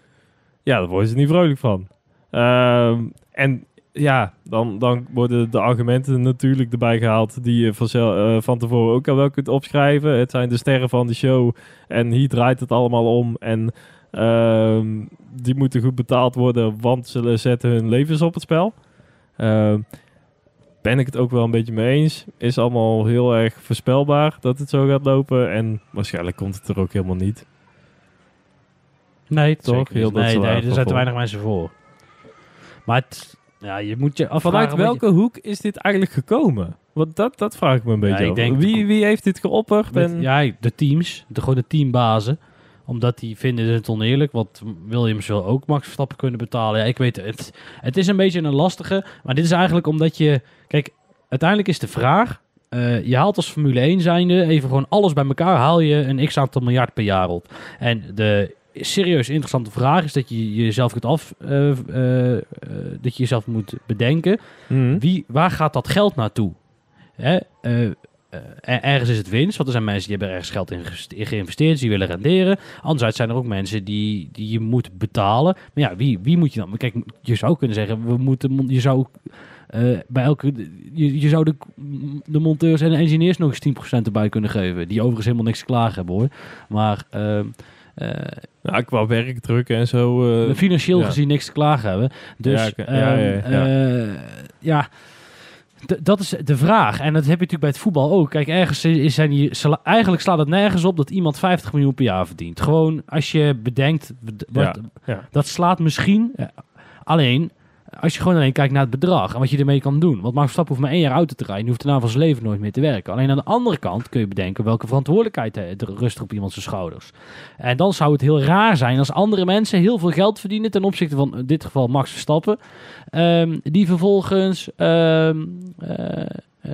Ja, daar worden ze niet vrolijk van. Ehm, en ja, dan, dan worden de argumenten natuurlijk erbij gehaald die je vanzel- eh, van tevoren ook al wel kunt opschrijven. Het zijn de sterren van de show en hier draait het allemaal om. En ehm, die moeten goed betaald worden, want ze zetten hun levens op het spel. Ben ik het ook wel een beetje mee eens. Is allemaal heel erg voorspelbaar dat het zo gaat lopen. En waarschijnlijk komt het er ook helemaal niet. Nee, Toch? Heel nee, nee, er zijn te weinig mensen voor. Maar het, ja, je moet je afvragen... Vanuit je- welke hoek is dit eigenlijk gekomen? Want dat, dat vraag ik me een beetje ik denk- Wie, wie heeft dit geopperd? Met- En... ja, de teams, de, gewoon de teambazen. Omdat die vinden het oneerlijk. Want Williams wil ook Max Verstappen kunnen betalen. Ja, ik weet het. Het is een beetje een lastige. Maar dit is eigenlijk omdat je... Kijk, uiteindelijk is de vraag... eh, je haalt als Formule 1 zijnde even gewoon alles bij elkaar. Haal je een x-aantal miljard per jaar op. En de serieus interessante vraag is dat je jezelf kunt af... eh, eh, dat je jezelf moet bedenken. Mhm. Wie, waar gaat dat geld naartoe? Hè? Eh, eh, er- ergens is het winst, want er zijn mensen die hebben ergens geld in, geïnvesteerd, dus die willen renderen. Anderzijds zijn er ook mensen die, die je moet betalen. Maar ja, wie, wie moet je dan? Kijk, je zou kunnen zeggen, we moeten, je zou eh, bij elke, je, je zou de, de monteurs en de engineers nog eens 10% erbij kunnen geven, die overigens helemaal niks te klagen hebben hoor. Maar ehm, eh, Ja, qua werkdruk en zo. eh, financieel ja. gezien niks te klagen hebben. Dus Ja. Ja, ja, ja. D- dat is de vraag. En dat heb je natuurlijk bij het voetbal ook. Kijk, ergens is zijn die, eigenlijk slaat het nergens op dat iemand 50 miljoen per jaar verdient. Gewoon als je bedenkt, wat, ja. dat slaat misschien eh, alleen als je gewoon alleen kijkt naar het bedrag en wat je ermee kan doen. Want Max Verstappen hoeft maar één jaar auto te rijden. Die hoeft daarna van zijn leven nooit meer te werken. Alleen aan de andere kant kun je bedenken welke verantwoordelijkheid er rust op iemand zijn schouders. En dan zou het heel raar zijn als andere mensen heel veel geld verdienen ten opzichte van in dit geval Max Verstappen. ehm, die vervolgens. ehm, eh, eh,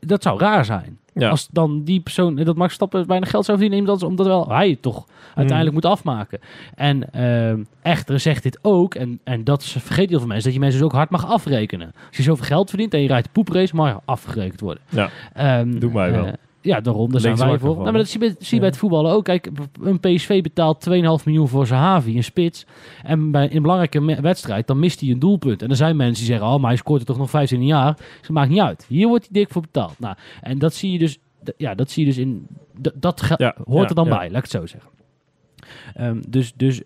dat zou raar zijn. Ja. Als dan die persoon, dat Max Verstappen bijna geld zou verdienen, omdat, omdat wel hij het toch uiteindelijk moet afmaken. En ehm, echter zegt dit ook, en, en dat is- vergeet heel veel mensen, dat je mensen dus ook hard mag afrekenen. Als je zoveel geld verdient en je rijdt de poeprace, mag je afgerekend worden. Ja. Ehm, Doen wij wel. Ja, daarom, daar zijn wij voor. Nou, maar dat zie je, bij- zie je Ja. bij het voetballen ook. Kijk, een PSV betaalt 2,5 miljoen voor zijn Havi, een spits. En bij een belangrijke wedstrijd, dan mist hij een doelpunt. En er zijn mensen die zeggen, oh, maar hij scoort er toch nog 15 jaar. Dus dat maakt niet uit. Hier wordt hij dik voor betaald. Nou, en dat zie je dus, ja, dat zie je dus in, dat Ja, hoort er dan bij, laat ik het zo zeggen. Ehm, dus, dus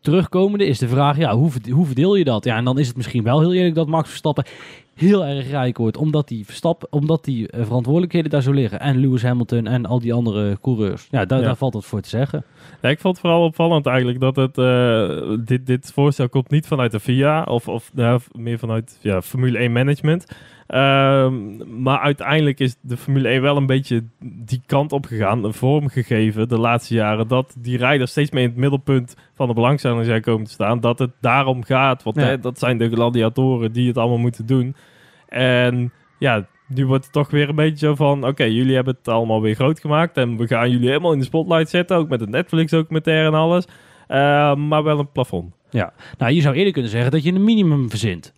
terugkomende is de vraag, ja, hoe, hoe verdeel je dat? Ja, en dan is het misschien wel heel eerlijk dat Max Verstappen heel erg rijk wordt, omdat die, Verstappen, omdat die eh, verantwoordelijkheden daar zo liggen. En Lewis Hamilton en al die andere coureurs. Ja, daar, Ja. daar valt het voor te zeggen. Ja, ik vond het vooral opvallend eigenlijk dat het, eh, dit, dit voorstel komt niet vanuit de FIA of, of nou, meer vanuit ja, Formule 1 management. Ehm, maar uiteindelijk is de Formule 1 wel een beetje die kant op gegaan, een vorm gegeven de laatste jaren, dat die rijders steeds meer in het middelpunt van de belangstelling zijn komen te staan. Dat het daarom gaat, want Ja. hè, dat zijn de gladiatoren die het allemaal moeten doen. En ja, nu wordt het toch weer een beetje zo van, oké, jullie hebben het allemaal weer groot gemaakt en we gaan jullie helemaal in de spotlight zetten, ook met het Netflix-documentaire en alles. Eh, maar wel een plafond. Nou, je zou eerder kunnen zeggen dat je een minimum verzint.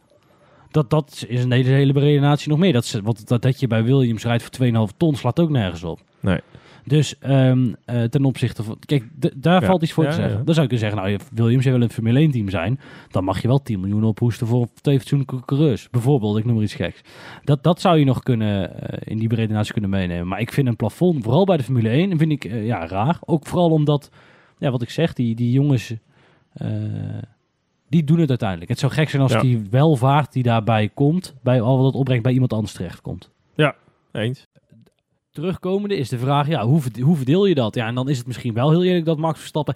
Dat, dat is een hele, hele redenatie nog meer. Dat, want dat, dat je bij Williams rijdt voor 2,5 ton slaat ook nergens op. Nee. Dus ehm, eh, ten opzichte van... Kijk, daar Ja. valt iets voor Ja, te zeggen. ja. Dan zou je kunnen zeggen, nou, je- Williams, jij wil een Formule 1 team zijn. Dan mag je wel 10 miljoen ophoesten voor twee fatsoenlijke coureurs. Bijvoorbeeld, ik noem maar iets geks. Dat, dat zou je nog kunnen, eh, in die redenatie kunnen meenemen. Maar ik vind een plafond, vooral bij de Formule 1, vind ik eh, ja, raar. Ook vooral omdat, ja, wat ik zeg, die, die jongens... die doen het uiteindelijk. Het zou gek zijn als Ja. die welvaart die daarbij komt, bij al wat het opbrengt, bij iemand anders terechtkomt. Eens? Terugkomende is de vraag, ja, hoe, verd- hoe verdeel je dat? Ja, en dan is het misschien wel heel eerlijk dat Max Verstappen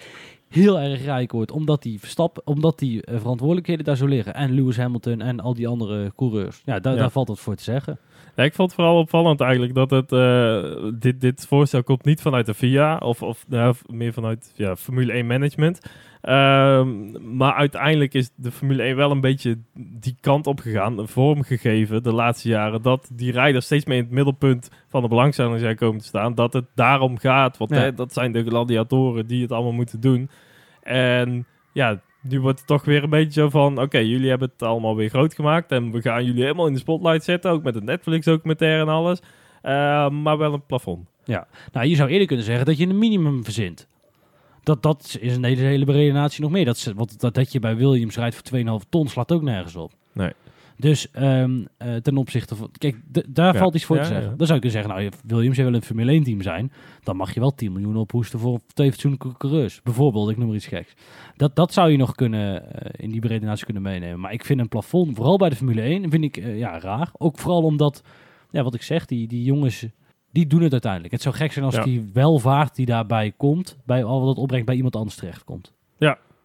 heel erg rijk wordt, omdat die, Verstappen, omdat die eh, verantwoordelijkheden daar zo liggen. En Lewis Hamilton en al die andere coureurs. Ja, daar, Ja. daar valt het voor te zeggen. Ja, ik vond het vooral opvallend eigenlijk dat het, eh, dit, dit voorstel komt niet vanuit de FIA of, of nou, meer vanuit ja, Formule 1 management. Ehm, maar uiteindelijk is de Formule 1 wel een beetje die kant op gegaan, een vorm gegeven de laatste jaren, dat die rijders steeds meer in het middelpunt van de belangstelling zijn komen te staan. Dat het daarom gaat, want Ja. hè, dat zijn de gladiatoren die het allemaal moeten doen. En ja, nu wordt het toch weer een beetje zo van... Oké, jullie hebben het allemaal weer groot gemaakt. En we gaan jullie helemaal in de spotlight zetten. Ook met het Netflix-documentaire en alles. Eh, maar wel een plafond. Nou, je zou eerder kunnen zeggen dat je een minimum verzint. Dat, dat is een hele, hele redenatie nog meer. Dat, want dat, dat je bij Williams rijdt voor 2,5 ton slaat ook nergens op. Nee. Dus ehm, eh, ten opzichte van... Kijk, daar Ja, valt iets voor ja, te zeggen. ja. Dan zou je kunnen zeggen, nou, je- Williams wil een Formule 1 team zijn. Dan mag je wel 10 miljoen ophoesten voor twee fatsoenlijke coureurs. Bijvoorbeeld, ik noem maar iets geks. Dat, dat zou je nog kunnen, eh, in die redenatie kunnen meenemen. Maar ik vind een plafond, vooral bij de Formule 1, vind ik eh, ja, raar. Ook vooral omdat, ja, wat ik zeg, die, die jongens... Die doen het uiteindelijk. Het zou gek zijn als Ja. die welvaart die daarbij komt, bij al wat het opbrengt, bij iemand anders terechtkomt.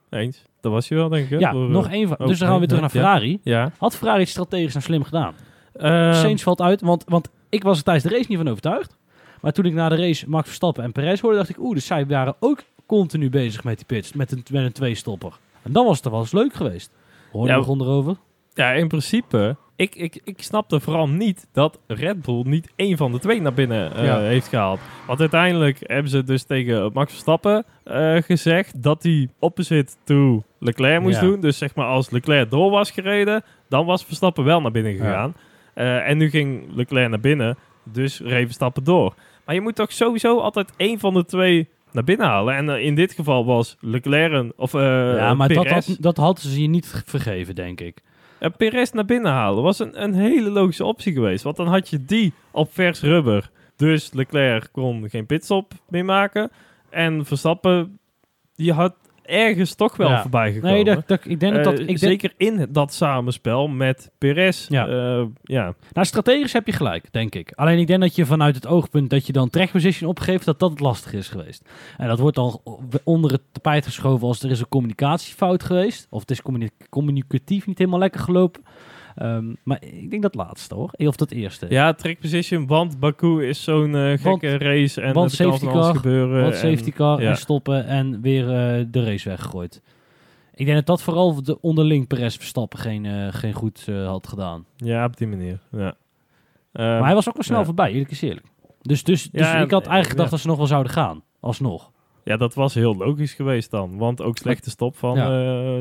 Eens. Dat was je wel, denk ik. hè? Ja, Voor, eh, nog één. van- oh, dus dan gaan we weer terug naar ja. Ferrari. Ja. Had Ferrari het strategisch nou slim gedaan? Sainz valt uit, want, want ik was er tijdens de race niet van overtuigd. Maar toen ik na de race Max Verstappen en Perez hoorde, dacht ik, oeh, dus zij waren ook continu bezig met die pits, met een, met een tweestopper. En dan was het wel eens leuk geweest. Hoorde Ja, je begon erover? Ja, in principe. Ik, ik, ik snapte vooral niet dat Red Bull niet één van de twee naar binnen eh, Ja. heeft gehaald. Want uiteindelijk hebben ze dus tegen Max Verstappen eh, gezegd dat hij opposite to Leclerc moest Ja. doen. Dus zeg maar als Leclerc door was gereden, dan was Verstappen wel naar binnen gegaan. Eh, en nu ging Leclerc naar binnen, dus reed Verstappen door. Maar je moet toch sowieso altijd één van de twee naar binnen halen. En in dit geval was Leclerc een, of eh ja, maar dat, had, dat hadden ze je niet vergeven, denk ik. Perez naar binnen halen was een, een hele logische optie geweest. Want dan had je die op vers rubber. Dus Leclerc kon geen pitstop meer maken. En Verstappen, die had ergens toch wel Ja. voorbij gekomen. Nee, dat, dat, ik denk dat dat... Eh, Ik denk, zeker in dat samenspel met Perez. Ja. Ja. ja. Nou, strategisch heb je gelijk, denk ik. Alleen ik denk dat je vanuit het oogpunt dat je dan track position opgeeft, dat dat het lastig is geweest. En dat wordt dan onder het tapijt geschoven als er is een communicatiefout geweest. Of het is communi- communicatief niet helemaal lekker gelopen. Ehm, maar ik denk dat laatste hoor. Of dat eerste. ja, track position, want Baku is zo'n eh, gekke Want- race. En want kan safety car, gebeuren. Wat en- safety car ja. en stoppen en weer eh, de race weggegooid. Ik denk dat dat vooral de onderling Perez Verstappen geen, eh, geen goed had gedaan. Ja, op die manier. Ja. maar hij was ook wel snel ja. voorbij, eerlijk is eerlijk. Dus, dus, dus Ja, ik had en- eigenlijk gedacht dat ze nog wel zouden gaan. Alsnog. Ja, dat was heel logisch geweest dan. Want ook slechte stop van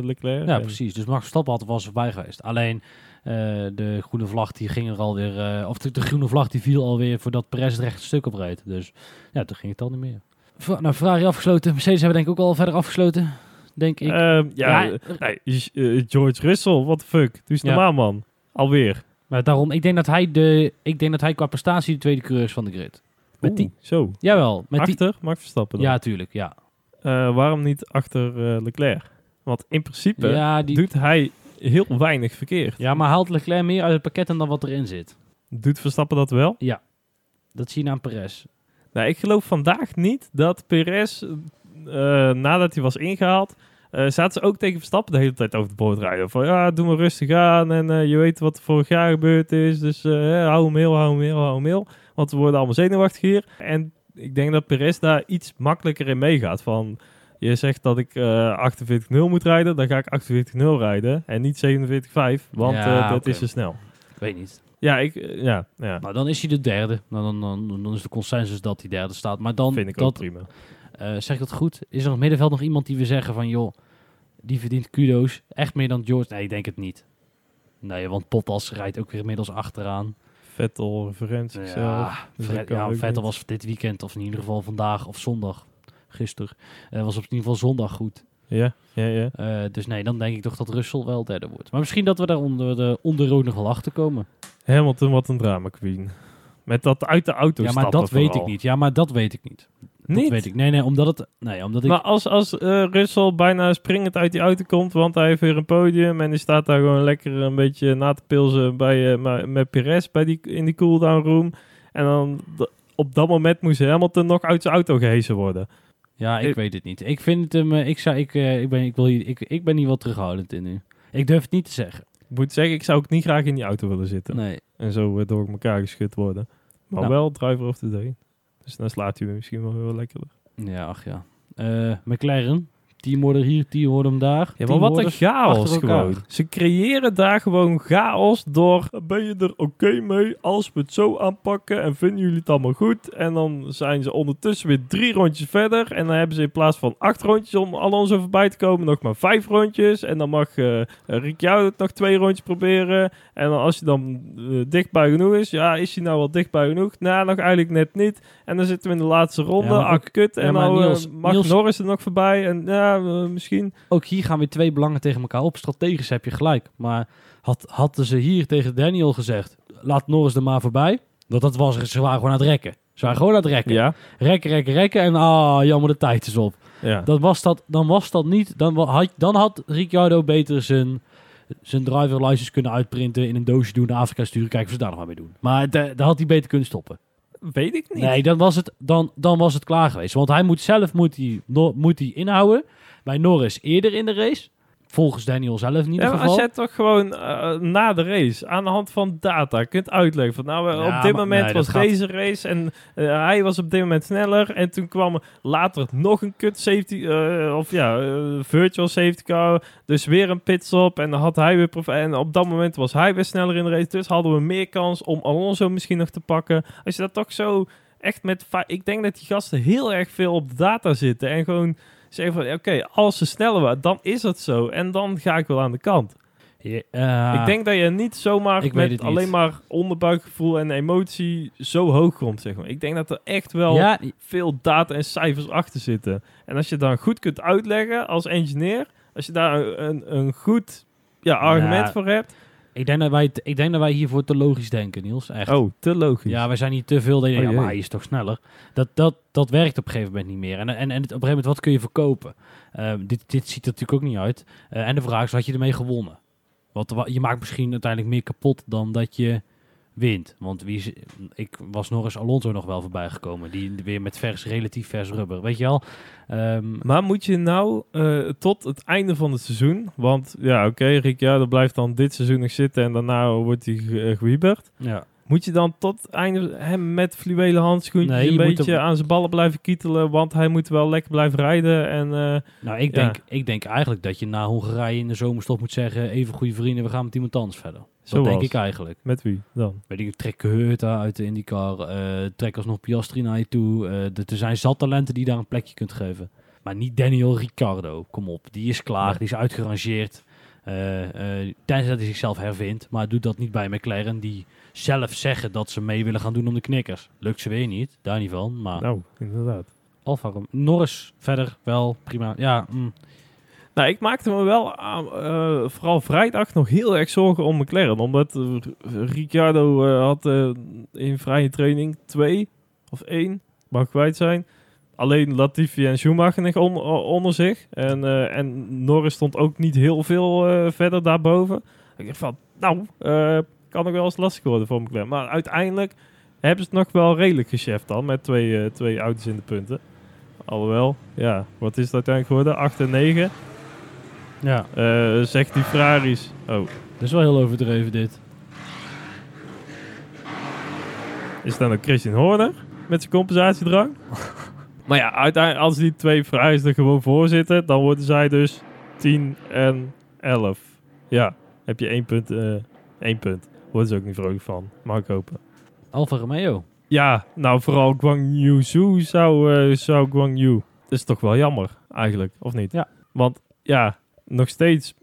Leclerc. Ja, En- precies. Dus Max Verstappen had er wel eens voorbij geweest. Alleen de groene vlag die ging er alweer... eh of de, de groene vlag die viel alweer voordat Perez het rechte stuk opreed. Dus ja, toen ging het al niet meer. Fer- nou, Ferrari afgesloten. Mercedes hebben denk ik ook al verder afgesloten. Denk ik. Ehm, ja, Ja, eh, nee, eh, George Russell, what the fuck? Doe eens Ja. normaal, man. Alweer. maar daarom, ik denk dat hij de... Ik denk dat hij qua prestatie de tweede coureur is van de grid. Met die... Oeh, Zo. Jawel, met die... achter Max Verstappen dan. Ja, tuurlijk, ja. Eh, waarom niet achter eh, Leclerc? Want in principe Ja, die... doet hij heel weinig verkeerd. ja, maar haalt Leclerc meer uit het pakket dan wat erin zit. Doet Verstappen dat wel? Dat zie je aan Perez. Nou, ik geloof vandaag niet dat Perez, eh, nadat hij was ingehaald, eh zaten ze ook tegen Verstappen de hele tijd over de boord rijden. Van ja, doe maar rustig aan en eh, je weet wat er vorig jaar gebeurd is. Dus hou hem heel, hou hem heel, hou hem heel. Want we worden allemaal zenuwachtig hier. En ik denk dat Perez daar iets makkelijker in meegaat. Van, je zegt dat ik eh 48-0 moet rijden, dan ga ik 48-0 rijden en niet 47-5, want Ja, eh, dat is te snel. Ik weet niet. Ja, ik, eh, ja, ja. Nou, dan is hij de derde. Dan, dan, dan, dan is de consensus dat hij derde staat. Maar dan, vind ik dat, ook prima. zeg ik dat goed? Is er op het middenveld nog iemand die we zeggen van, joh, die verdient kudo's. Echt meer dan George? Nee, ik denk het niet. Nee, want Bottas rijdt ook weer inmiddels achteraan. Vettel, referentie zelf. Ja, dus Fred- dat kan ja Vettel niet. was dit weekend, of in ieder geval vandaag of zondag, gisteren, eh, was op in ieder geval zondag goed. Ja, ja, ja. Eh, dus nee, dan denk ik toch dat Russell wel derde wordt. Maar misschien dat we daar onder de, onder nog wel achter komen. Hamilton, wat een drama queen. Met dat uit de auto Ja, maar dat weet ik niet. Ja, maar dat weet ik niet. Dat Niet? weet ik. Nee, nee, omdat het... Nee, omdat ik... Maar als, als eh, Russell bijna springend uit die auto komt, want hij heeft weer een podium en die staat daar gewoon lekker een beetje na te pilsen bij, eh, ma- met Perez bij die, in die cooldown room. En dan op dat moment moest Hamilton nog uit zijn auto gehezen worden. Ja, ik ik- weet het niet. Ik vind het hem... eh, Ik, zou, ik, eh, ik, ben, ik, wil hier, ik, ik ben hier wel terughoudend in nu. Ik durf het niet te zeggen. Ik moet zeggen, ik zou ook niet graag in die auto willen zitten. Nee. En zo eh, door elkaar geschud worden. Maar Nou. wel driver of the day. Dus dan slaat hij me misschien wel heel lekkerder. Ja, ach ja. McLaren, teamorder hier, teamorder daar. Ja, maar wat een chaos gewoon. Ze creëren daar gewoon chaos door... Ben je er oké mee als we het zo aanpakken en vinden jullie het allemaal goed? En dan zijn ze ondertussen weer drie rondjes verder. En dan hebben ze in plaats van acht rondjes om Alonso voorbij te komen, nog maar vijf rondjes. En dan mag eh Ricciardo het nog twee rondjes proberen. En dan als hij dan eh, dichtbij genoeg is, ja, is hij nou wel dichtbij genoeg? Nou, nog eigenlijk net niet. En dan zitten we in de laatste ronde. Ja, maar ah, ook- kut. ja, En nou eh, Niels- mag Niels- Norris er nog voorbij. En ja, misschien... Ook hier gaan weer twee belangen tegen elkaar op. Strategisch heb je gelijk. Maar had, hadden ze hier tegen Daniel gezegd, laat Norris er maar voorbij. Want dat was, ze waren gewoon aan het rekken. Ze waren gewoon aan het rekken. Ja, Rekken, rekken, rekken. En ah, jammer, de tijd is op. ja. Dan was dat, dan was dat niet. Dan had, dan had Ricciardo beter zijn, zijn driver license kunnen uitprinten. In een doosje doen, naar Afrika sturen. Kijken of ze daar nog maar mee doen. Maar da- daar had hij beter kunnen stoppen. Weet ik niet. Nee, dan was, het, dan, dan was het klaar geweest. Want hij moet zelf moet hij, moet hij inhouden. Bij Norris eerder in de race. Volgens Daniel zelf in ieder Ja, geval. als jij toch gewoon eh, na de race aan de hand van data. Kunt uitleggen? Van nou eh, Ja, op dit maar- moment nee, was gaat- deze race en eh, hij was op dit moment sneller. En toen kwam er later nog een kut safety eh, of ja virtual safety car. Dus weer een pitstop en dan had hij weer en op dat moment was hij weer sneller in de race. Dus hadden we meer kans om Alonso misschien nog te pakken. Als je dat toch zo echt met ik denk dat die gasten heel erg veel op de data zitten en gewoon zeggen van oké als ze sneller waren dan is het zo en dan ga ik wel aan de kant Ja, eh, ik denk dat je niet zomaar Ik met niet. alleen maar onderbuikgevoel en emotie zo hoog komt, zeg maar. Ik denk dat er echt wel Ja, veel data en cijfers achter zitten. En als je dan goed kunt uitleggen als engineer, als je daar een, een, een goed ja, argument Ja. voor hebt. Ik, denk dat wij, ik denk dat wij hiervoor te logisch denken, Niels. Echt. Oh, te logisch. Ja, wij zijn niet te veel. Oh, ja, jee. maar hij is toch sneller. Dat, dat, dat werkt op een gegeven moment niet meer. En, en, en op een gegeven moment, wat kun je verkopen? Ehm, dit, dit ziet er natuurlijk ook niet uit. Eh, en de vraag is, wat had je ermee gewonnen? Want wa- je maakt misschien uiteindelijk meer kapot dan dat je wint. Want wie ik was nog eens Alonso nog wel voorbij gekomen. Die weer met vers, relatief vers rubber. Weet je wel? Ehm, Maar moet je nou eh, tot het einde van het seizoen, want ja, oké, Ricciardo blijft dan dit seizoen nog zitten en daarna wordt hij ge- eh, gewieberd. ja. Moet je dan tot het einde hem met fluwelen handschoentjes Nee, een beetje hem- aan zijn ballen blijven kietelen, want hij moet wel lekker blijven rijden en... eh, Nou, ik Ja. denk, ik denk eigenlijk dat je na Hongarije in de zomerstop moet zeggen... even goede vrienden, we gaan met iemand anders verder. Dat Zoals? denk ik eigenlijk. Met wie dan? Weet ik, trek Heurta uit de IndyCar. eh trek alsnog Piastri naar je toe. eh, de- er zijn zat talenten die daar een plekje kunt geven. Maar niet Daniel Ricciardo. Kom op, die is klaar. Die is uitgerangeerd. Eh, tenzij dat hij zichzelf hervindt. Maar doet dat niet bij McLaren. Die zelf zeggen dat ze mee willen gaan doen om de knikkers. Lukt ze weer niet. Daar niet van. Maar Nou, inderdaad. Alfa Norris verder wel prima. Ja, mm. Nou, ik maakte me wel eh, vooral vrijdag nog heel erg zorgen om McLaren. Omdat eh, Ricciardo eh, had in vrije training twee of één, mag kwijt zijn. Alleen Latifi en Schumacher nog on- onder zich. En, en Norris stond ook niet heel veel verder daarboven. Ik dacht van, nou, kan nog wel eens lastig worden voor McLaren. Maar uiteindelijk hebben ze het nog wel redelijk gecheft dan. Met twee, twee auto's in de punten. Alhoewel, ja, wat is het uiteindelijk geworden? 8 en 9. Ja, Eh, zegt die Ferraris. Oh, dat is wel heel overdreven dit. is dan ook Christian Horner met zijn compensatiedrang? maar ja, uiteindelijk, als die twee Ferraris er gewoon voor zitten, dan worden zij dus 10 en 11. Ja, heb je één punt. eh één punt. Worden ze ook niet vrolijk van. Mag ik hopen. Alfa Romeo. Ja, nou vooral Guang Yu Zhu zou, eh, zou Guang Yu. Dat is toch wel jammer, eigenlijk, of niet? Ja. Want ja, nog steeds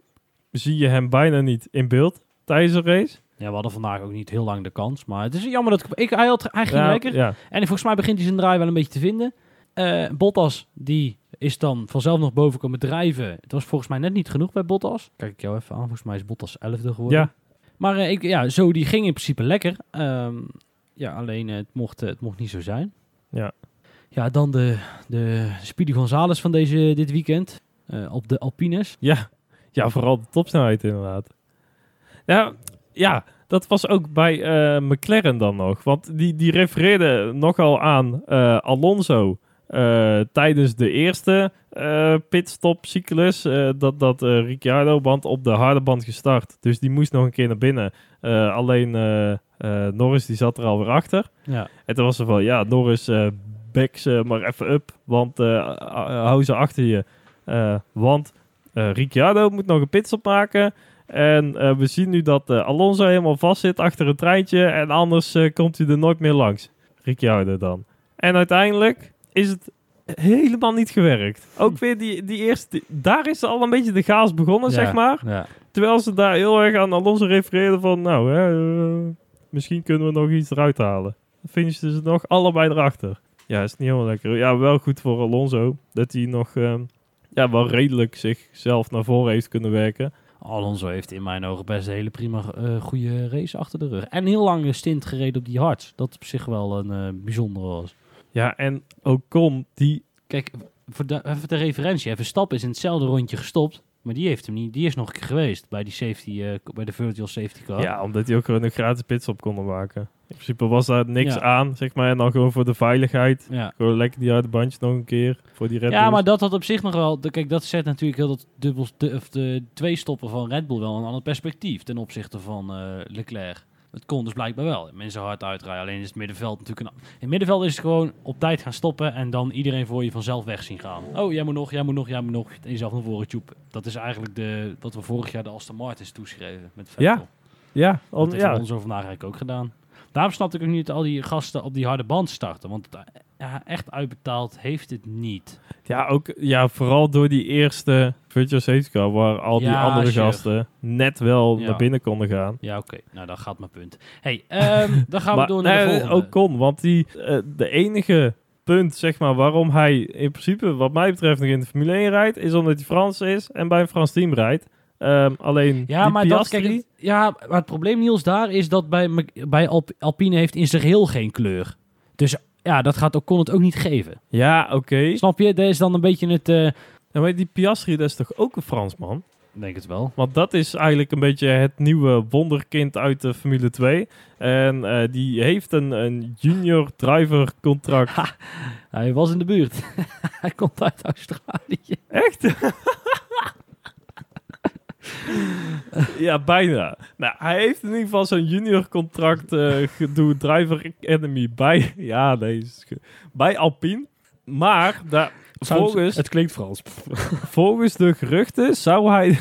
zie je hem bijna niet in beeld tijdens een race. Ja, we hadden vandaag ook niet heel lang de kans. Maar het is jammer dat ik... ik hij, had, hij ging ja, lekker. Ja, En volgens mij begint hij zijn draai wel een beetje te vinden. Eh, Bottas, die is dan vanzelf nog boven komen drijven. Het was volgens mij net niet genoeg bij Bottas. Kijk ik jou even aan. Volgens mij is Bottas 11e geworden. ja. Maar eh, ik, ja, zo, die ging in principe lekker. Ehm, ja, alleen eh, het, mocht, het mocht niet zo zijn. Ja. Ja, dan de, de Speedy Gonzales van deze, dit weekend. Eh, op de Alpines. Ja, ja vooral de topsnelheid inderdaad. Ja, ja dat was ook bij eh, McLaren dan nog. Want die, die refereerde nogal aan eh, Alonso tijdens de eerste eh pitstopcyclus. dat dat Ricciardo-band op de harde band gestart. Dus die moest nog een keer naar binnen. Alleen Norris die zat er alweer achter. Ja. En toen was er van, ja, Norris, back ze maar even up, want hou ze achter je. Eh, want eh, Ricciardo moet nog een pitstop maken. En eh, we zien nu dat Alonso helemaal vast zit achter een treintje. En anders komt hij er nooit meer langs. Ricciardo dan. En uiteindelijk is het helemaal niet gewerkt. Ook weer die, die eerste... daar is al een beetje de chaos begonnen, Ja. zeg maar. Ja. Terwijl ze daar heel erg aan Alonso refereerden van... Nou, hè, misschien kunnen we nog iets eruit halen. Dan finishen ze nog allebei erachter. Ja, is niet helemaal lekker. Ja, wel goed voor Alonso. Dat hij nog ehm, ja, wel redelijk zichzelf naar voren heeft kunnen werken. Alonso heeft in mijn ogen best een hele prima eh goede race achter de rug. En heel lange stint gereden op die hards. Dat op zich wel een eh, bijzondere was. Ja, en Ocon, die... Kijk, voor de, even de referentie. Even Verstappen is in hetzelfde rondje gestopt. Maar die heeft hem niet. Die is nog een keer geweest bij die safety, eh, bij de virtual safety car. Ja, omdat hij ook gewoon een gratis pitstop konden maken. In principe was daar niks Ja. aan, zeg maar. En dan gewoon voor de veiligheid. Ja. Gewoon lekker die harde bandjes nog een keer voor die Red Ja, Bulls. maar dat had op zich nog wel. de- Kijk, dat zet natuurlijk heel dat dubbel, de, of de twee stoppen van Red Bull wel een ander perspectief ten opzichte van eh, Leclerc. Het kon dus blijkbaar wel. Mensen hard uitrijden. Alleen is het middenveld natuurlijk een. In het middenveld is het gewoon op tijd gaan stoppen en dan iedereen voor je vanzelf weg zien gaan. Oh, jij moet nog, jij moet nog, jij moet nog. En jezelf naar voren tjoepen. Dat is eigenlijk de, wat we vorig jaar de Aston Martins toeschreven met Vettel. Ja, Ja, Dat heeft ja. Alonso vandaag eigenlijk ook gedaan. Daarom snapte ik ook niet dat al die gasten op die harde band starten. Want ja, echt uitbetaald heeft het niet. Ja, ook, ja, vooral door die eerste virtual safety car, waar al die Ja, andere sure. gasten net wel Ja. naar binnen konden gaan. Ja, oké. Nou, dan gaat mijn punt. hey, ehm, dan gaan we maar door naar de nee, volgende. ook kon, want die, eh, de enige punt, zeg maar, waarom hij in principe, wat mij betreft, nog in de Formule 1 rijdt, is omdat hij Frans is en bij een Frans team rijdt. Ehm, alleen Ja, die maar, dat, Piastri, kijk, het, ja, maar het probleem, Niels, daar is dat bij, bij Alp- Alpine heeft in zijn geheel geen kleur. Dus ja, dat gaat Ocon het ook niet geven. Ja, oké. Snap je? Dat is dan een beetje het... eh, Ja, maar die Piastri, dat is toch ook een Fransman? Denk het wel. Want dat is eigenlijk een beetje het nieuwe wonderkind uit de Formule 2. En eh, die heeft een, een junior driver contract. Hij was in de buurt. Hij komt uit Australië. Echt? ja, bijna. Nou, hij heeft in ieder geval zo'n junior contract eh gedoe Driver Academy bij, ja, deze, bij Alpine. Maar daar, volgens, Het klinkt Frans. volgens de geruchten zou hij,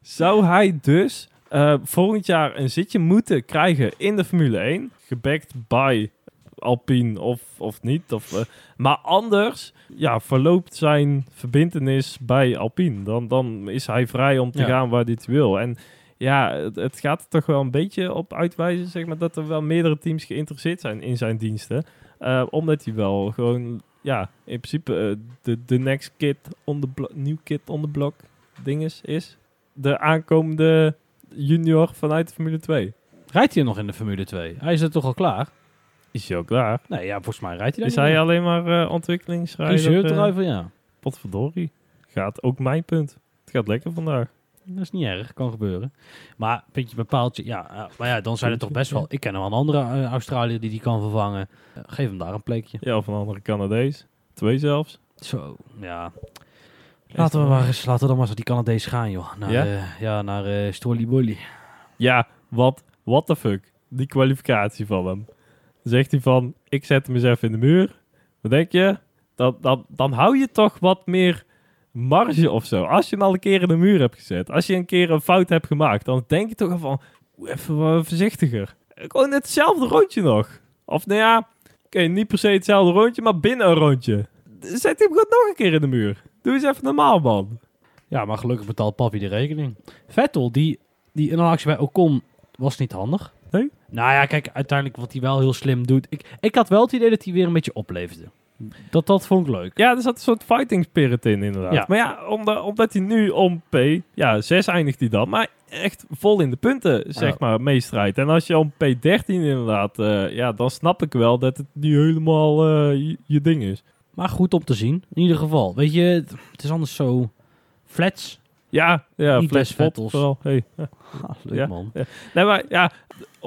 zou hij dus eh, volgend jaar een zitje moeten krijgen in de Formule 1. Gebackt bij Alpine of, of niet. Of, eh, maar anders ja, verloopt zijn verbindenis bij Alpine. Dan, dan is hij vrij om te Ja. gaan waar hij het wil. En ja, het, het gaat er toch wel een beetje op uitwijzen zeg maar, dat er wel meerdere teams geïnteresseerd zijn in zijn diensten. Eh, omdat hij wel gewoon, ja, in principe eh, de, de next kid on the block, new kid on the block dinges is. De aankomende junior vanuit de Formule 2. Rijdt hij nog in de Formule 2? Hij is er toch al klaar? Is hij ook klaar? Nee, ja, volgens mij rijdt hij Is daar hij alleen maar eh ontwikkelingsrijder? Eh, driver, ja. Potverdorie. Gaat ook mijn punt. Het gaat lekker vandaag. Dat is niet erg, kan gebeuren. Maar puntje bepaaltje, ja. eh, maar ja, dan zijn er toch best wel... Ik ken wel een andere Australiër die die kan vervangen. Geef hem daar een plekje. Ja, of een andere Canadees. Twee zelfs. Zo, ja. Laten we maar eens, laten we dan maar eens die Canadees gaan, joh. Naar, Ja? ja? naar Stolly Ja, wat, what the fuck. Die kwalificatie van hem. Zegt hij van, ik zet hem in de muur. Wat denk je? Dan, dan, dan hou je toch wat meer marge of zo. Als je hem al een keer in de muur hebt gezet. Als je een keer een fout hebt gemaakt. Dan denk je toch van, "Oeh, even wat voorzichtiger. Gewoon hetzelfde rondje nog. Of nou ja, oké, niet per se hetzelfde rondje, maar binnen een rondje. Zet hem gewoon nog een keer in de muur. Doe eens even normaal, man. Ja, maar gelukkig betaalt papi de rekening. Vettel, die, die in een actie bij Ocon was niet handig. Nee? Nou ja, kijk, uiteindelijk wat hij wel heel slim doet. Ik, ik had wel het idee dat hij weer een beetje opleverde. Dat, dat vond ik leuk. Ja, er zat een soort fighting spirit in, inderdaad. Ja. Maar ja, omdat, omdat hij nu om P, ja, 6 eindigt hij dan, maar echt vol in de punten, zeg maar, meestrijdt. En als je om P13 inderdaad, eh, ja, dan snap ik wel dat het niet helemaal eh, je, je ding is. Maar goed om te zien, in ieder geval. Weet je, het, het is anders zo flats. Ja, ja, Flash Vettels. vooral. Hey. Ja. Ah, leuk Ja. man. Nee, maar ja,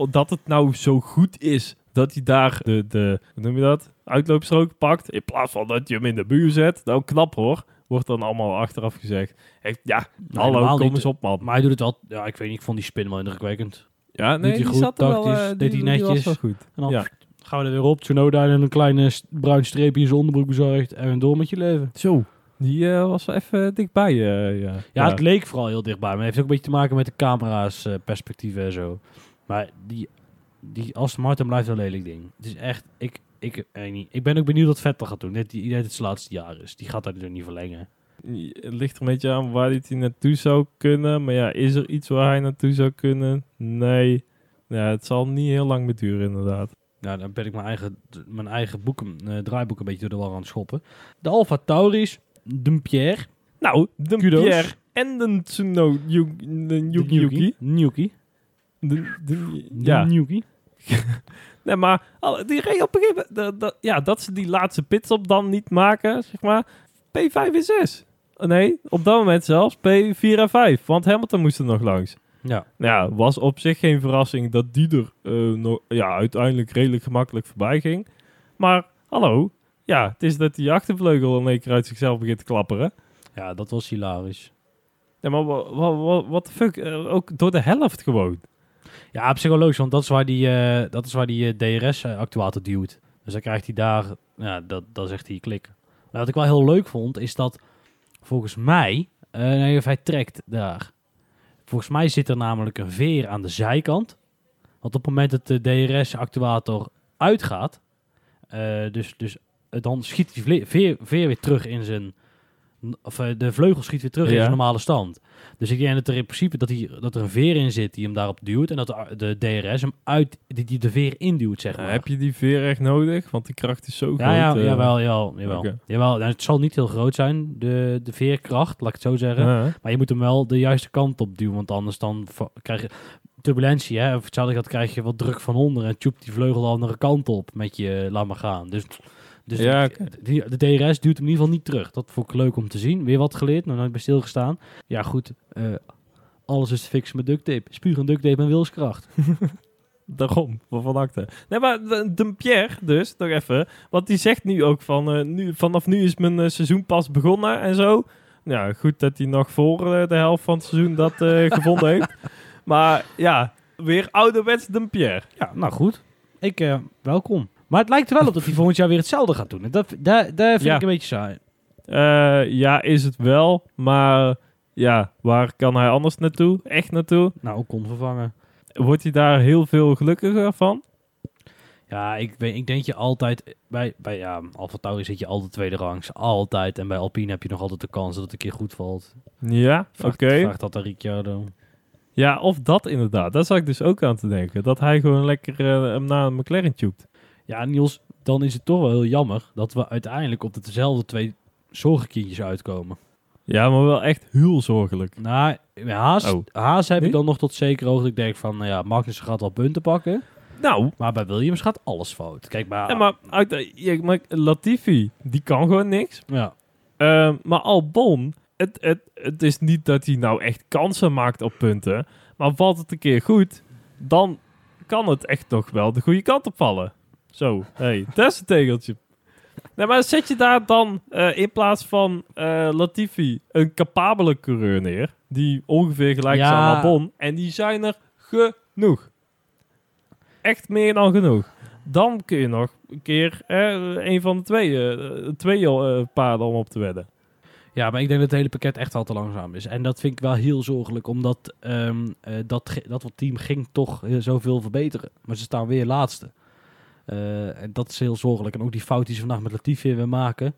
dat het nou zo goed is dat hij daar de, de hoe noem je dat, uitloopstrook pakt, in plaats van dat je hem in de buur zet. Nou, knap hoor. Wordt dan allemaal achteraf gezegd. Ja, hallo, helemaal kom eens op man. Maar hij doet het wel, ja, ik weet niet, ik vond die spin wel indrukwekkend. Ja, hij die goed, zat er wel, eh, deed die, hij was netjes. wel goed. En dan Ja. gaan we er weer op, Tsunoda en een kleine bruin streepje in zijn onderbroek bezorgd en door met je leven. Zo. Die eh, was wel even dichtbij. eh, ja. Ja, het leek vooral heel dichtbij. Maar het heeft ook een beetje te maken met de camera's, eh, perspectieven en zo. Maar die, die Aston Martin blijft een lelijk ding. Het is echt... Ik, ik, eh, niet. ik ben ook benieuwd wat Vettel gaat doen. Net die idee dat het zijn laatste jaar is. Die gaat daar dus niet verlengen. Het ligt er een beetje aan waar hij naartoe zou kunnen. Maar ja, is er iets waar hij naartoe zou kunnen? Nee. Ja, het zal niet heel lang meer duren, inderdaad. Nou, dan ben ik mijn eigen, mijn eigen boeken, eh, draaiboek een beetje door de war aan het schoppen. De Alfa Tauris, Dumpierre, Nou, de Kudos. Pierre en de Tsuno Yuki Yuki. Ja. Nuki. nee, maar die reed op een gegeven moment... dat- Ja, dat ze die laatste pitstop dan niet maken, zeg maar. P5 en 6. Nee, op dat moment zelfs P4 en 5. Want Hamilton moest er nog langs. Ja. Nou ja, was op zich geen verrassing dat die er eh, ja, uiteindelijk redelijk gemakkelijk voorbij ging. Maar hallo, ja, het is dat die achtervleugel in één keer uit zichzelf begint te klapperen. ja, dat was hilarisch. Ja, maar wat de fuck, eh, ook door de helft gewoon. Ja, op zich wel logisch, want dat is waar die, eh, dat is waar die DRS-actuator duwt. Dus dan krijgt hij daar, ja, dat, dat zegt hij klik. Maar wat ik wel heel leuk vond, is dat volgens mij, eh nee, of hij trekt daar. Volgens mij zit er namelijk een veer aan de zijkant. Want op het moment dat de DRS-actuator uitgaat, eh, dus, dus eh, dan schiet die veer, veer weer terug in zijn, of eh, de vleugel schiet weer terug in zijn normale stand. Dus ik denk dat er in principe dat, hij, dat er een veer in zit die hem daarop duwt en dat de, de DRS hem uit, die, die de veer induwt, zeg maar. Eh, heb je die veer echt nodig? Want die kracht is zo ja, ja, groot. eh. jawel, jawel, jawel. Jawel nou, het zal niet heel groot zijn, de, de veerkracht, laat ik het zo zeggen. Ja. Maar je moet hem wel de juiste kant op duwen, want anders dan krijg je turbulentie. Hè? Of hetzelfde dat krijg je wat druk van onder en tjoept die vleugel de andere kant op met je laat maar gaan. Dus, dus Ja, de, de DRS duwt hem in ieder geval niet terug. Dat vond ik leuk om te zien. Weer wat geleerd, nog nooit bij stilgestaan. Ja goed, eh, alles is te fixen met duct tape. Spuug en duct tape en wilskracht. Daarom, van acte. Nee, maar de, Pierre dus, nog even. Want die zegt nu ook van, eh, nu, vanaf nu is mijn eh, seizoen pas begonnen en zo. Ja, goed dat hij nog voor de helft van het seizoen dat gevonden heeft. Maar ja, weer ouderwets de Pierre. Ja, nou goed. Ik, welkom. Maar het lijkt er wel op dat hij volgend jaar weer hetzelfde gaat doen. En dat, daar, daar vind Ja. ik een beetje saai. Eh, ja, is het wel. Maar ja, waar kan hij anders naartoe? Echt naartoe? Nou, ook kon vervangen. Wordt hij daar heel veel gelukkiger van? Ja, ik, weet, ik denk je altijd... Bij, bij ja, Alfa Tauri zit je altijd tweede rangs. Altijd. En bij Alpine heb je nog altijd de kans dat het een keer goed valt. Ja, oké. Vraag, vraag dat aan Ricciardo. Ja, of dat inderdaad. Daar zat ik dus ook aan te denken. Dat hij gewoon lekker eh, hem naar een McLaren tjoept. Ja, Niels, dan is het toch wel heel jammer dat we uiteindelijk op dezelfde twee zorgenkindjes uitkomen. Ja, maar wel echt heel zorgelijk. Nou, Haas, Oh. Haas heb ik dan nog tot zeker hoogte. Ik denk van, nou ja, Magnussen gaat wel punten pakken. Nou, Maar bij Williams gaat alles fout. Kijk, maar... ja, maar, uit, ja, maar Latifi, die kan gewoon niks. ja. Eh, maar Albon, het, het, het is niet dat hij nou echt kansen maakt op punten. Maar valt het een keer goed, dan kan het echt nog wel de goede kant op vallen. Zo, hey, dat is een tegeltje. Nee, maar zet je daar dan eh, in plaats van eh, Latifi een capabele coureur neer, die ongeveer gelijk is aan Albon, en die zijn er genoeg. Echt meer dan genoeg. Dan kun je nog een keer eh, een van de twee, eh, twee paarden om op te wedden. Ja, maar ik denk dat het hele pakket echt al te langzaam is. En dat vind ik wel heel zorgelijk, omdat eh, dat, dat team ging toch zoveel verbeteren. Maar ze staan weer laatste. Eh, en dat is heel zorgelijk. En ook die fout die ze vandaag met Latifi weer maken.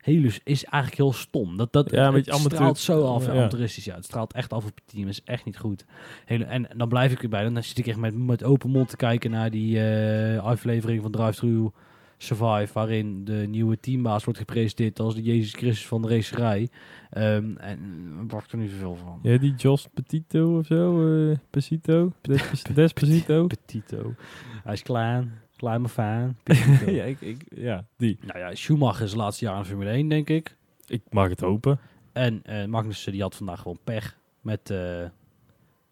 Helus is eigenlijk heel stom. Dat, dat, Ja, het amateur- straalt zo af, ja. amateuristisch. Ja, het straalt echt af op het team. is echt niet goed. Hele, en, dan blijf ik erbij. Dan zit ik echt met, met open mond te kijken naar die eh, aflevering van Drive Thru Survive, waarin de nieuwe teambaas wordt gepresenteerd als de Jezus Christus van de racerij. Ehm, en ik wacht er niet zoveel van. Ja, die Jos Petito of zo, eh Pesito, Des- Despacito. Petito. Hij is klein, klein maar fijn. Ja, ik, ik, ja, die. Nou ja, Schumacher is het laatste jaar in Formule 1, denk ik. Ik mag het hopen. En eh Magnussen die had vandaag gewoon pech met, eh,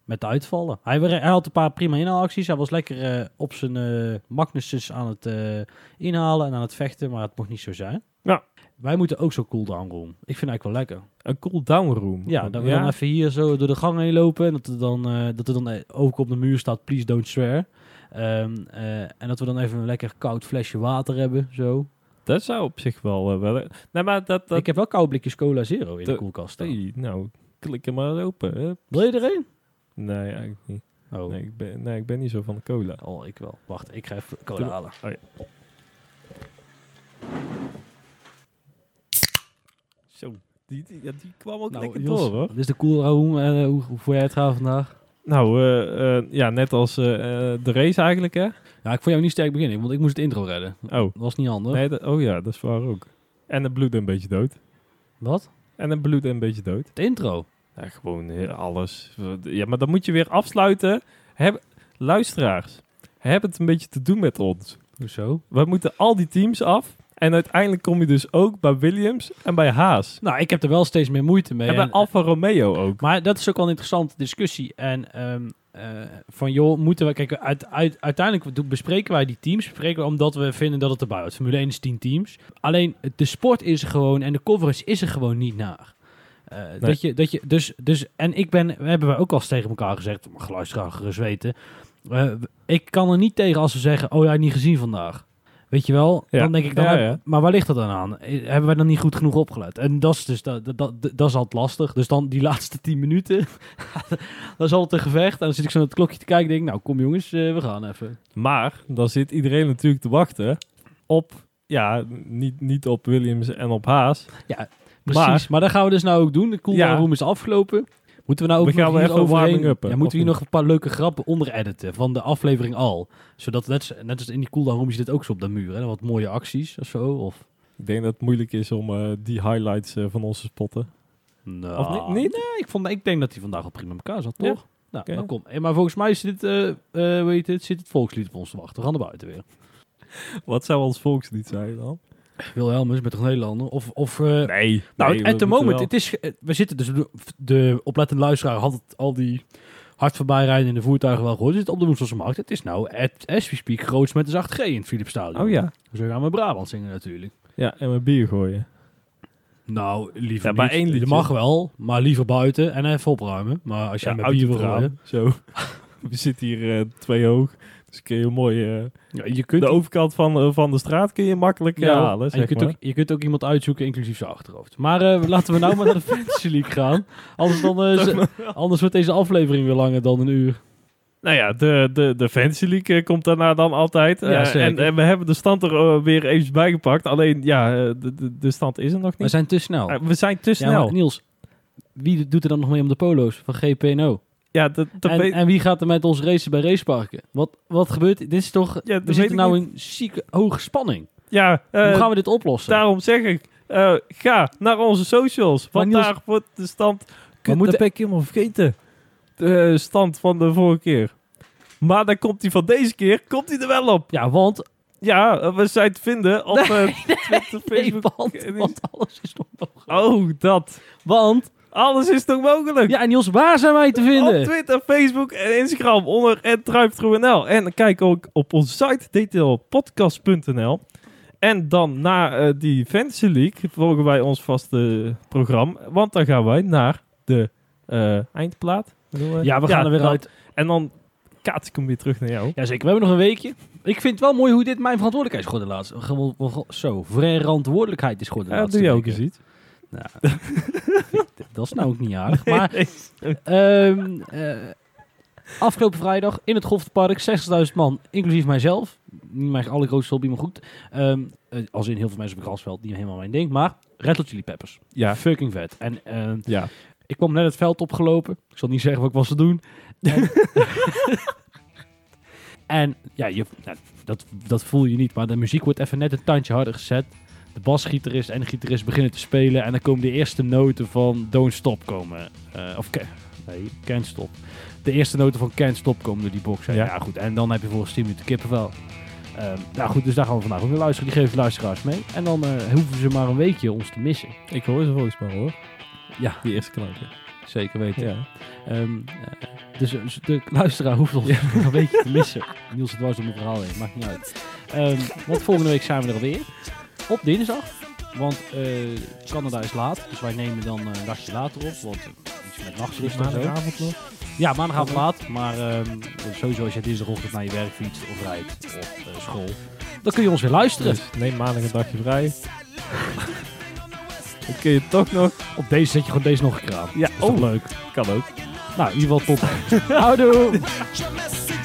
met de uitvallen. Hij, hij had een paar prima inhaalacties. Hij was lekker eh, op zijn eh Magnussen aan het eh, inhalen en aan het vechten, maar het mocht niet zo zijn. Ja. Wij moeten ook zo cooldown room. Ik vind het eigenlijk wel lekker. Een cool-down room. Ja, dat we dan even hier zo door de gang heen lopen. En dat er dan, eh, dat er dan ook op de muur staat, please don't swear. Ehm, eh, en dat we dan even een lekker koud flesje water hebben, zo. Dat zou op zich wel... eh, wel nee, maar dat... dat Ik heb wel koude blikjes cola zero in de, De- koelkast staan. hey, nou, klik hem maar open. hè. Wil je er een? Nee, eigenlijk niet. Oh. Nee ik, ben, nee, ik ben niet zo van de cola. oh, ik wel. Wacht, ik ga even cola Doe- halen. Zo, die, die, ja, die kwam ook Nou, lekker Jos, door, hoor. Dit is de cool hoe, eh, hoe, hoe voel jij het gaan vandaag? Nou, eh, eh, ja, net als eh, de race eigenlijk, hè? Ja, ik vond jou niet sterk beginnen, want ik moest het intro redden. Oh, Dat was niet handig. nee, oh ja, dat is waar ook. En het bloed een beetje dood. Wat? En het bloed een beetje dood. Het intro. Ja, gewoon alles. Ja, maar dan moet je weer afsluiten. Heb, luisteraars, heb het een beetje te doen met ons. Hoezo? We moeten al die teams af. En uiteindelijk kom je dus ook bij Williams en bij Haas. Nou, ik heb er wel steeds meer moeite mee. en bij En- Alfa Romeo ook. Maar dat is ook wel een interessante discussie. En ehm, eh, van joh, moeten we... Kijk, uit, uit, uiteindelijk bespreken wij die teams. Bespreken we omdat we vinden dat het erbij hoort. Formule 1 is 10 teams. Alleen de sport is er gewoon en de coverage is er gewoon niet naar. Eh, dat je, dat je, dus, dus, en ik ben, we hebben we ook al eens tegen elkaar gezegd, mag luisteraar gerust weten. eh, ik kan er niet tegen als ze zeggen, oh ja, niet gezien vandaag. Weet je wel? Ja. Dan denk ik, dan Ja, heb- ja. maar waar ligt dat dan aan? Eh, Hebben wij dan niet goed genoeg opgelet? En dat is dus dat, dat, dat, dat is altijd lastig. Dus dan die laatste 10 minuten, dan is altijd een gevecht. En dan zit ik zo naar het klokje te kijken en denk, nou kom jongens, eh, we gaan even. Maar dan zit iedereen natuurlijk te wachten op, ja, niet, niet op Williams en op Haas. Precies, maar, Maar- dat gaan we dus nou ook doen. De cooldown Ja. room is afgelopen. Moeten we nou ook We gaan nog even overheen- Ja, moeten we hier nog een paar leuke grappen onder editen van de aflevering al. Zodat net, net als in die cooldown room dit ook zo op de muur. Hè? Wat mooie acties of zo. Of, Ik denk dat het moeilijk is om eh, die highlights eh, van ons te spotten. nou, Of niet- niet? Nee, ik, vond, ik denk dat die vandaag al prima met elkaar zat, Ja? toch? Nou, dan kom. Hey, maar volgens mij zit, eh, eh, weet het, zit het volkslied op ons te wachten. We gaan naar buiten weer. Wat zou ons volkslied zijn dan? Wilhelmus met een Nederlander. Of, of eh, Nee. Nou, nee, at we the moment, wel- het is, ge- we zitten dus, de, de oplettende luisteraar had het al die hard voorbij rijden in de voertuigen wel gehoord. Het zit op de Woenselse Markt. Het is nou, at, as we speak, groots met de zacht G in het Philipsstadion. Oh ja. Zo gaan we Brabant zingen natuurlijk. Ja, en mijn bier gooien. Nou, liever Ja, bij niet. één Je liedje. mag wel, maar liever buiten en even opruimen. Maar als jij met bier wil gooien... Zo. we zitten hier eh, twee hoog. Dus kun je mooi... eh, Ja, je kunt, de overkant van, eh, van de straat kun je makkelijk eh, ja, halen, zeg je, kunt maar. ook, je kunt ook iemand uitzoeken, inclusief zijn achterhoofd. Maar eh, laten we nou maar naar de Fantasy League gaan. Anders, dan, eh, anders wordt deze aflevering weer langer dan een uur. Nou ja, de, de, de Fantasy League komt daarna dan altijd. Ja, zeker. en, en we hebben de stand er weer even bijgepakt. Alleen, ja, de, de, de stand is er nog We niet. zijn te snel. We zijn te Ja, snel. maar Niels, wie doet er dan nog mee om de polo's van GPNO? Ja, dat, dat En, weet- en wie gaat er met ons racen bij raceparken? Wat, wat gebeurt? Dit is toch... Ja, we zitten nou niet. in zieke hoge spanning. ja, eh, Hoe gaan we dit oplossen? daarom zeg ik, eh, ga naar onze socials. Want Niels- daar wordt de stand... We moeten- Dat ik helemaal vergeten. De stand van de vorige keer. Maar dan komt hij van deze keer, komt hij er wel op. Ja, want... Ja, eh, we zijn te vinden op eh, Twitter, Nee, Facebook. want, en want alles is nog. Oh, dat. Want... Alles is toch mogelijk? Ja, en Niels, waar zijn wij te Op vinden? Twitter, Facebook en Instagram onder @druiptruenl En kijk ook op onze site dtlpodcast.nl. En dan na eh, die Fantasy League volgen wij ons vaste programma. Want dan gaan wij naar de eh, eindplaat. Eh, Ja, we gaan er weer dan- uit. En dan kaats ik hem weer terug naar jou. Jazeker, we hebben nog een weekje. Ik vind het wel mooi hoe dit mijn verantwoordelijkheid is geworden Zo, verantwoordelijkheid is geworden de Ja, laatste doe je ook eens iets. Nou, dat is nou ook niet aardig. Maar Ehm, eh, afgelopen vrijdag in het Golfpark, 60.000 man, inclusief mijzelf. Niet mijn allergrootste hobby, maar goed. Ehm, eh, als in heel veel mensen op het grasveld, niet helemaal mijn ding. Maar Red Hot Chili Peppers. Ja. Fucking vet. En ehm, Ja. ik kwam net het veld opgelopen. Ik zal niet zeggen wat ik was te doen. En, en ja, je, nou, dat, dat voel je niet. Maar de muziek wordt even net een tandje harder gezet. De basgitarist en de gitarist beginnen te spelen. En dan komen de eerste noten van Don't Stop komen. Eh, of nee, Can't Stop. De eerste noten van Can't Stop komen door die box. Ja. Ja. goed. En dan heb je volgens 10 minuten kippenvel. Ehm nou goed, dus daar gaan we vandaag ook naar luisteren. Die geven de luisteraars mee. En dan eh, hoeven ze maar een weekje ons te missen. Ik hoor ze volgens mij hoor. Ja, Die eerste klanken. zeker weten. Ja. Ehm, eh, dus dus de luisteraar hoeft ons een beetje te missen. Niels het was om mijn verhaal heen, maakt niet uit. Ehm, want volgende week zijn we er weer. Op dinsdag. Want eh, Canada is laat. Dus wij nemen dan een dagje later op. Want eh, iets met nachtrust zo. Maandagavond nog. Ja, maandagavond laat. Maar ehm, sowieso als je dinsdagochtend naar je werk fietst of rijdt of eh, school. dan kun je ons weer luisteren. Dus neem maandag een dagje vrij. Dan kun je toch nog... Op deze zet je gewoon deze nog aan. Ja, oh, leuk. kan ook. Nou, in ieder geval tot. Houdoe!